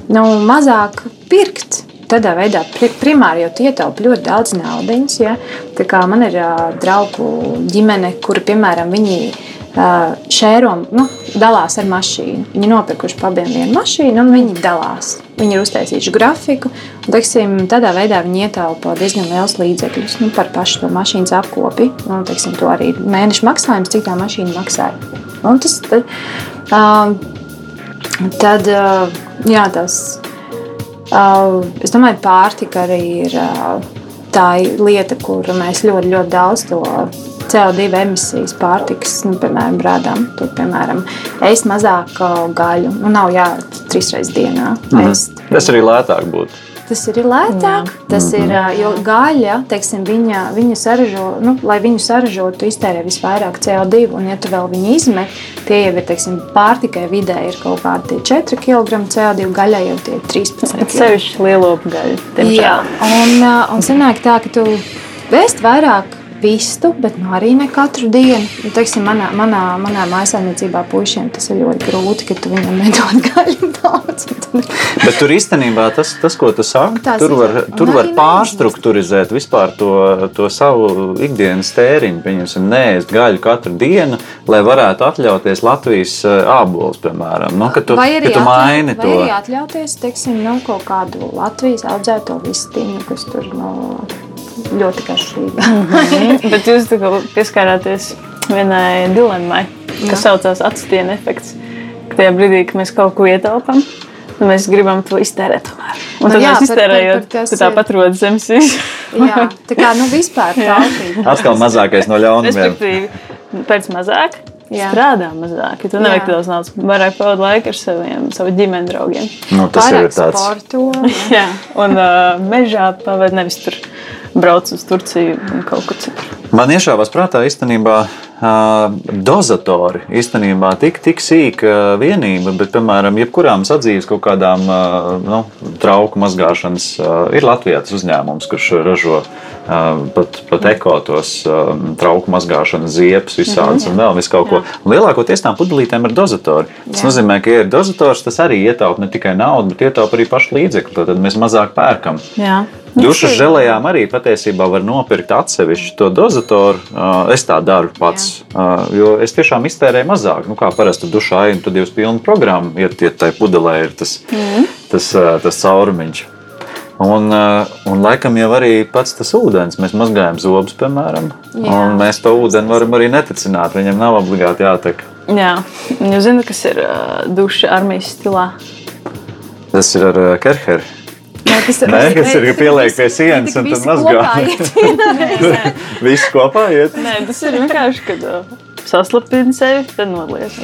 nu, mazāk pirkt. Tādā veidā pri, primāri jau ietaupa ļoti daudz naudas. Ja? Tā kā man ir uh, draugu ģimene, kuri, piemēram, viņi uh, šēro, nu, dalās ar mašīnu. Viņi nopirkuši pabiem vienu mašīnu, un viņi dalās. Viņi ir uztaisījuši grafiku, un teiksim, tādā veidā viņi ietaupa diezgan liels līdzekļus nu, par pašu to mašīnas apkopi. Nu, teiksim, to arī mēneša maksājums, cik tā mašīna maksāja. Un tas, tad, uh, tad uh, jā, tas. Uh, es domāju, ka pārtika arī ir uh, tā lieta, kur mēs ļoti, ļoti daudz to CO2 emisijas pārtikas, nu, piemēram, rādām. Tur, piemēram, ēst mazāk uh, gaļu. Nu, nav jāēd trīs reizes dienā. Ēst. tas arī lētāk būtu. Tas ir lētāk. Jā. Tas ir, ā, jo gaļa, teiksim, viņa, viņa saražo, nu, lai viņu saražotu, tu iztērē visvairāk CO2. Un, ja tu vēl viņu izmet, tie jau ir teiksim, pārtikai vidē ir kaut kādi 4 kg CO2, gaļai jau tie ir 13 Bet kg. sevišķi lielopu gaļu. Jā, diemžēl. un, ā, un sanāk tā, ka tu vēst vairāk vistu, bet nu, arī ne katru dienu. Nu, teiksim, manā, manā, manā mājasēmniecībā puišiem tas ir ļoti grūti, ka tu viņam [laughs] nedod gaļu daudz. Bet tur īstenībā tas, tas ko tu saki, Tās tur var, tur var arī pārstrukturizēt vispār to, to savu ikdienas tēriņu. Pieņemsim, neēst gaļu katru dienu, lai varētu atļauties Latvijas eh, ābolus, piemēram. Nu, tu, Vai arī, tu maini vai arī atļauties teiksim, nu, kaut kādu Latvijas audzēto vistiņu, kas tur nu, ļoti garšīga. Mhm. [laughs] Bet jūs tā kā pieskārāties vienai dilemmai, kas saucās atstiņa efekts. Ka tajā brīdī, kad mēs kaut ko ietaupām, nu mēs gribam to iztērēt. Tomēr. Un Nu tad jā, mēs iztērējam, tad tāpat rodas zemes Jā, tā kā nu, vispār taupīt. Atkal mazākais no ļaunumiem. Pēc mazāk. Jā. Strādā mazāk, ja tu nevajag Jā. daudz naudas, vairāk pavadīt laiku ar saviem, savu ģimenes draugiem. Nu, tas jau ir Pārāk tāds. sporto. [laughs] Jā, un uh, mežā pavadīt nevis tur brauc uz Turciju un kaut kur citur. Man iešāvās prātā īstenībā dozatori. Īstenībā tik, tik sīka vienība, bet, piemēram, jebkurām sadzīves kaut kādām nu, trauku mazgāšanas ir Latvijā tas uzņēmums, kurš ražo pat, pat eko tos trauku mazgāšanas ziepes visādas un vēl vis kaut ko. Lielākoties tām pudelītēm ir dozatori. Tas Jā. nozīmē, ka, ja ir dozators, tas arī ietaupa ne tikai naudu, bet ietaupa arī pašu līdzekļu. Tad mēs mazāk pērkam. Jā. Dušas žēlējām arī patiesībā var nopirkt atsevišķu to dozatoru. Uh, Es tā daru pats, uh, jo es tiešām iztērēju mazāk. Nu, kā parasti dušā ejam, tad jau uz pilnu programmu, ja tie tai pudelē ir tas, mm. tas, uh, tas caurumiņš. Un, un laikam jau arī pats tas ūdens, mēs mazgājam zobus, piemēram, Jā. un mēs to ūdeni varam arī neticināt. Viņam nav obligāti jātek. Jā. Jūs zināt, kas ir duša armijas stilā? Tas ir ar Kerheru. Nē, tas Nē, kas ir pieliek pie sienas un tad mazgā. [laughs] [laughs] Visi kopā iet. Nē, tas ir vienkārši, kad uh, saslapini sevi, tad noliec.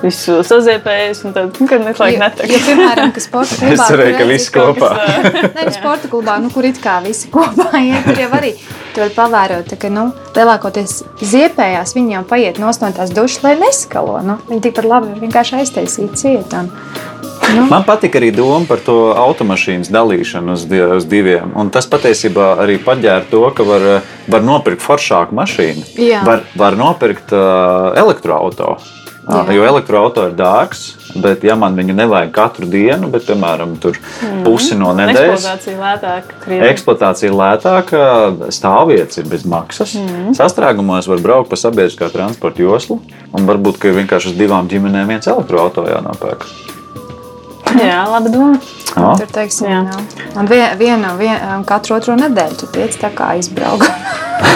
Visu saziepējies, un tad, nu, kad neklāj Ja, piemēram, ka sporta [laughs] klubā. Es cerēju, ka visi kopā. kas, Nē, sporta klubā, nu, kur it kā visi kopā iet, tur jau arī tur var pavērot, tā ka, nu, lielākoties ziepējās, viņi jau paiet no tās dušas, lai neskalo. Nu, viņi tikpat labi vienkārši aiztaisīt ciet. Nu, Man patīk arī doma par to automašīnas dalīšanu uz, uz diviem. Un tas patiesībā arī paģēra to, ka var, var nopirkt foršāku mašīnu. Jā. Var, var nopirkt uh, elektroautorātu. Jā. Jo elektroautorāts ir dārgs, bet, ja man viņu nevajag katru dienu, bet, piemēram, tur pusi no nedēļas, Eksploatācija lētāk. krietni. eksploatācija ir lētāka, stāvvietas ir bez maksas. Mm. Sastrēgumos var braukt pa sabiedriskā transporta joslu, un varbūt vienkārši uz divām ģimenēm viens elektroautorāts jānopērk. [coughs] Jā, labi doma. Jā. tur, teiksim, Jā. jā. Un vien, vienu, vien, katru otro nedēļu tu tiec tā kā izbraukt.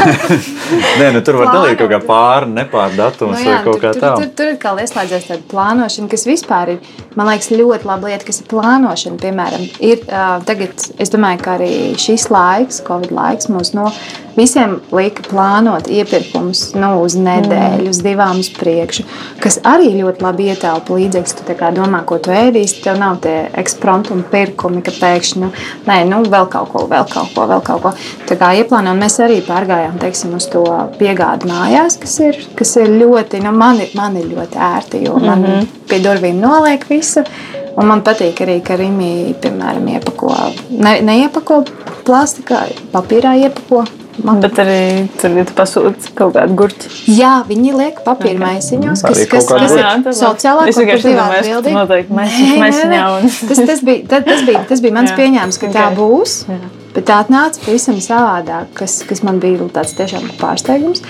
[laughs] Nē, nu, tur var dalīt kaut kā pāri, nepār datums Nu vai jā, kaut tur, kā tur, tāda. tur, tur ir kā ieslēdzies tāda plānošana, kas vispār ir, man liekas, ļoti laba lieta, kas ir plānošana. Piemēram, ir uh, tagad, es domāju, ka arī šis laiks, Covid laiks, mums no visiem lika plānot iepirkumus nu, uz nedēļu, uz divām uz priekšu, kas arī ļoti labi ietelpa līdzekļus. Tu domā, ko tu ēdīsi, tev nav tie ekspromptumi pirkumi, ka pēkšņi, nu, nē, nu, vēl kaut ko, vēl kaut ko, vēl kaut ko. Tā kā ieplānojam, mēs arī pārgājām, teiksim, uz to piegādi mājās, kas ir, kas ir ļoti, nu, man ir, man ir ļoti ērti, jo man mm -hmm. pie durvīm noliek visu. Un man patīk arī, ka Rīgā, piemēram, iepako, ne, neiepako plastikā, papīrā iepako. Man Bet arī tur ir pasūtīts kaut kāda gurķa. Jā, viņi liek papīra maisiņos, kas, kas, kas ir tas sociālā korporatīvā atbildība. noteikti maisiņā un- Tas, tas, bija, tas, tas, bija, tas bija mans Jā. pieņēmums, ka tā Ok. būs. Jā. Bet tā atnāca pavisam savādāk, kas, kas man bija tāds tiešām pārsteigums.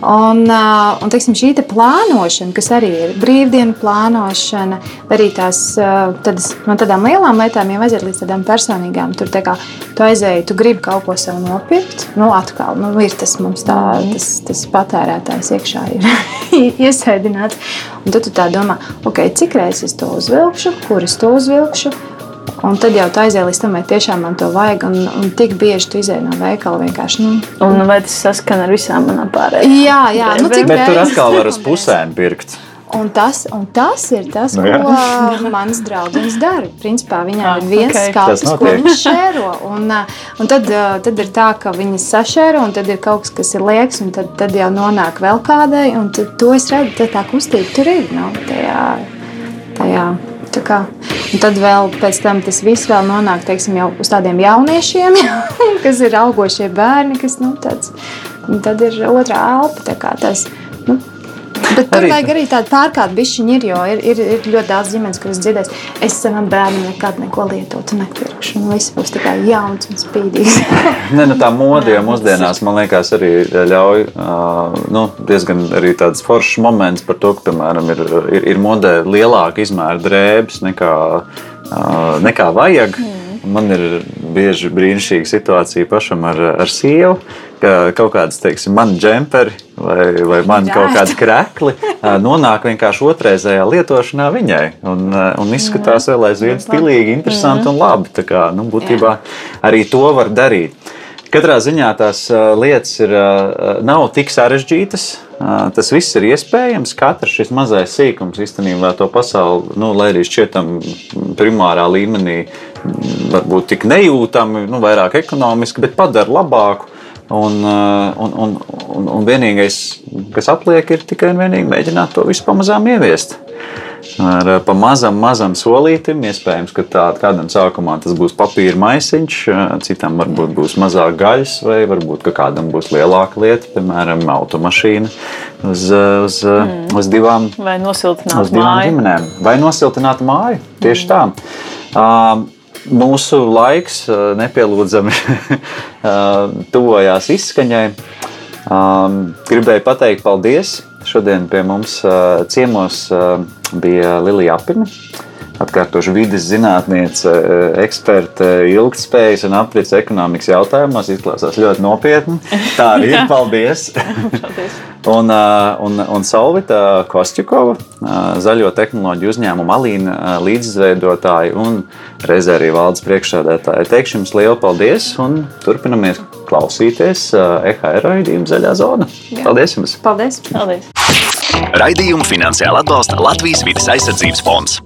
Un, uh, un teiksim, šī te plānošana, kas arī ir brīvdienu plānošana, arī tās uh, tādas, no tādām lielām lietām jau aiziet līdz tādām personīgām. Tur tā kā tu aizēji, tu gribi kaut ko sev nopirkt. Nu, atkal, nu, ir tas mums tā, tas, tas patērētājs iekšā ir [laughs] iesēdināts. Un tad tu tā domā, ok, cik reizes es to uzvilkšu, kur es to uzvilkšu. Un tad jau tā aiziet līdz tam, vai tiešām man to vajag. Un, un tik bieži tu izēji no veikala vienkārši. Nu, Un vai tas saskana ar visām manām pārējām? jā, jā, nu, cik Bet tur reizes atkal var uz pusēm pirkt. Un tas, un tas ir tas, Nu, ko jā. mans draugs dara. Principā viņam Ah, ir viens ok. skats, ko viņš šēro. Un, un tad, tad ir tā, ka viņi sašēro, un tad ir kaut kas, kas ir liekas, un tad, tad jau nonāk vēl kādai. Un tad, to es redzu, tad tā kustība tur ir. Nu, tajā, tajā, tad vēl pēc tam tas viss vēl nonāk teiksim, jau uz tādiem jauniešiem, [laughs] kas ir augošie bērni, kas nu, tāds, tad ir otrā elpa. Bet tur Arī- vajag arī tādu pārkāpju bišķiņu, ir, jo ir, ir, ir ļoti daudz ģimenes, kuras dzirdēs, es savam bērnam nekad neko lietotu nepirkšu. Un viss būs tikai jauns un spīdīgs. [laughs] Nē, nu, tā mode jau mūsdienās, man liekas, arī ļauj uh, nu, diezgan arī tāds foršs moments par to, ka, piemēram, ir, ir, ir modē lielāka izmēra drēbes nekā, uh, nekā vajag. Man ir bieži brīnišķīga situācija pašam ar, ar sievu, ka kaut kādas, teiksim, man džemperi vai, vai man kaut kādi krekli nonāk vienkārši otrreizējā lietošanā viņai. Un, un izskatās vēl aizvien stilīgi, interesanti un labi. Tā kā, nu, būtībā arī to var darīt. Katrā ziņā tās lietas ir, nav tik sarežģītas. Tas viss ir iespējams. Katrs šis mazais sīkums īstenībā to pasauli, nu, lai arī šķietam primārā līmenī varbūt tik nejūtami, nu, vairāk ekonomiski, bet padara labāku. Un, un, un, un, un vienīgais, kas atliek, ir tikai un vienīgi mēģināt to visu pamazām ieviest. Ar pa mazam, mazam solītam. Iespējams, ka tā, kādam sākumā tas būs papīra maisiņš, citam varbūt būs mazāk gaļas, vai varbūt kādam būs lielāka lieta, piemēram, automašīna uz, uz, mm. uz divām, uz divām māju. ģimenēm. Vai nosiltināt māju? Tieši tā. Uh, mūsu laiks nepielūdzami [laughs] tuvojās izskaņai. Gribēju pateikt paldies. Šodien pie mums ciemos bija Lilija Apina. Atkārtošu vidas zinātniece, eksperte ilgspējas un aprits ekonomikas jautājumos. Izklausās ļoti nopietni. Tā arī ir. [laughs] Paldies! Paldies. Un, un, un Solvita Kostjukova, zaļo tehnoloģiju uzņēmuma Alīna līdzveidotāja un reizē arī valdes priekšsēdētāja. Teikšu jums lielu paldies un turpinamies klausīties EHR raidījumu Zaļā zona. Paldies jums! Paldies! Paldies. Raidījumu finansiāli atbalsta Latvijas vidas aizsardzības fonds.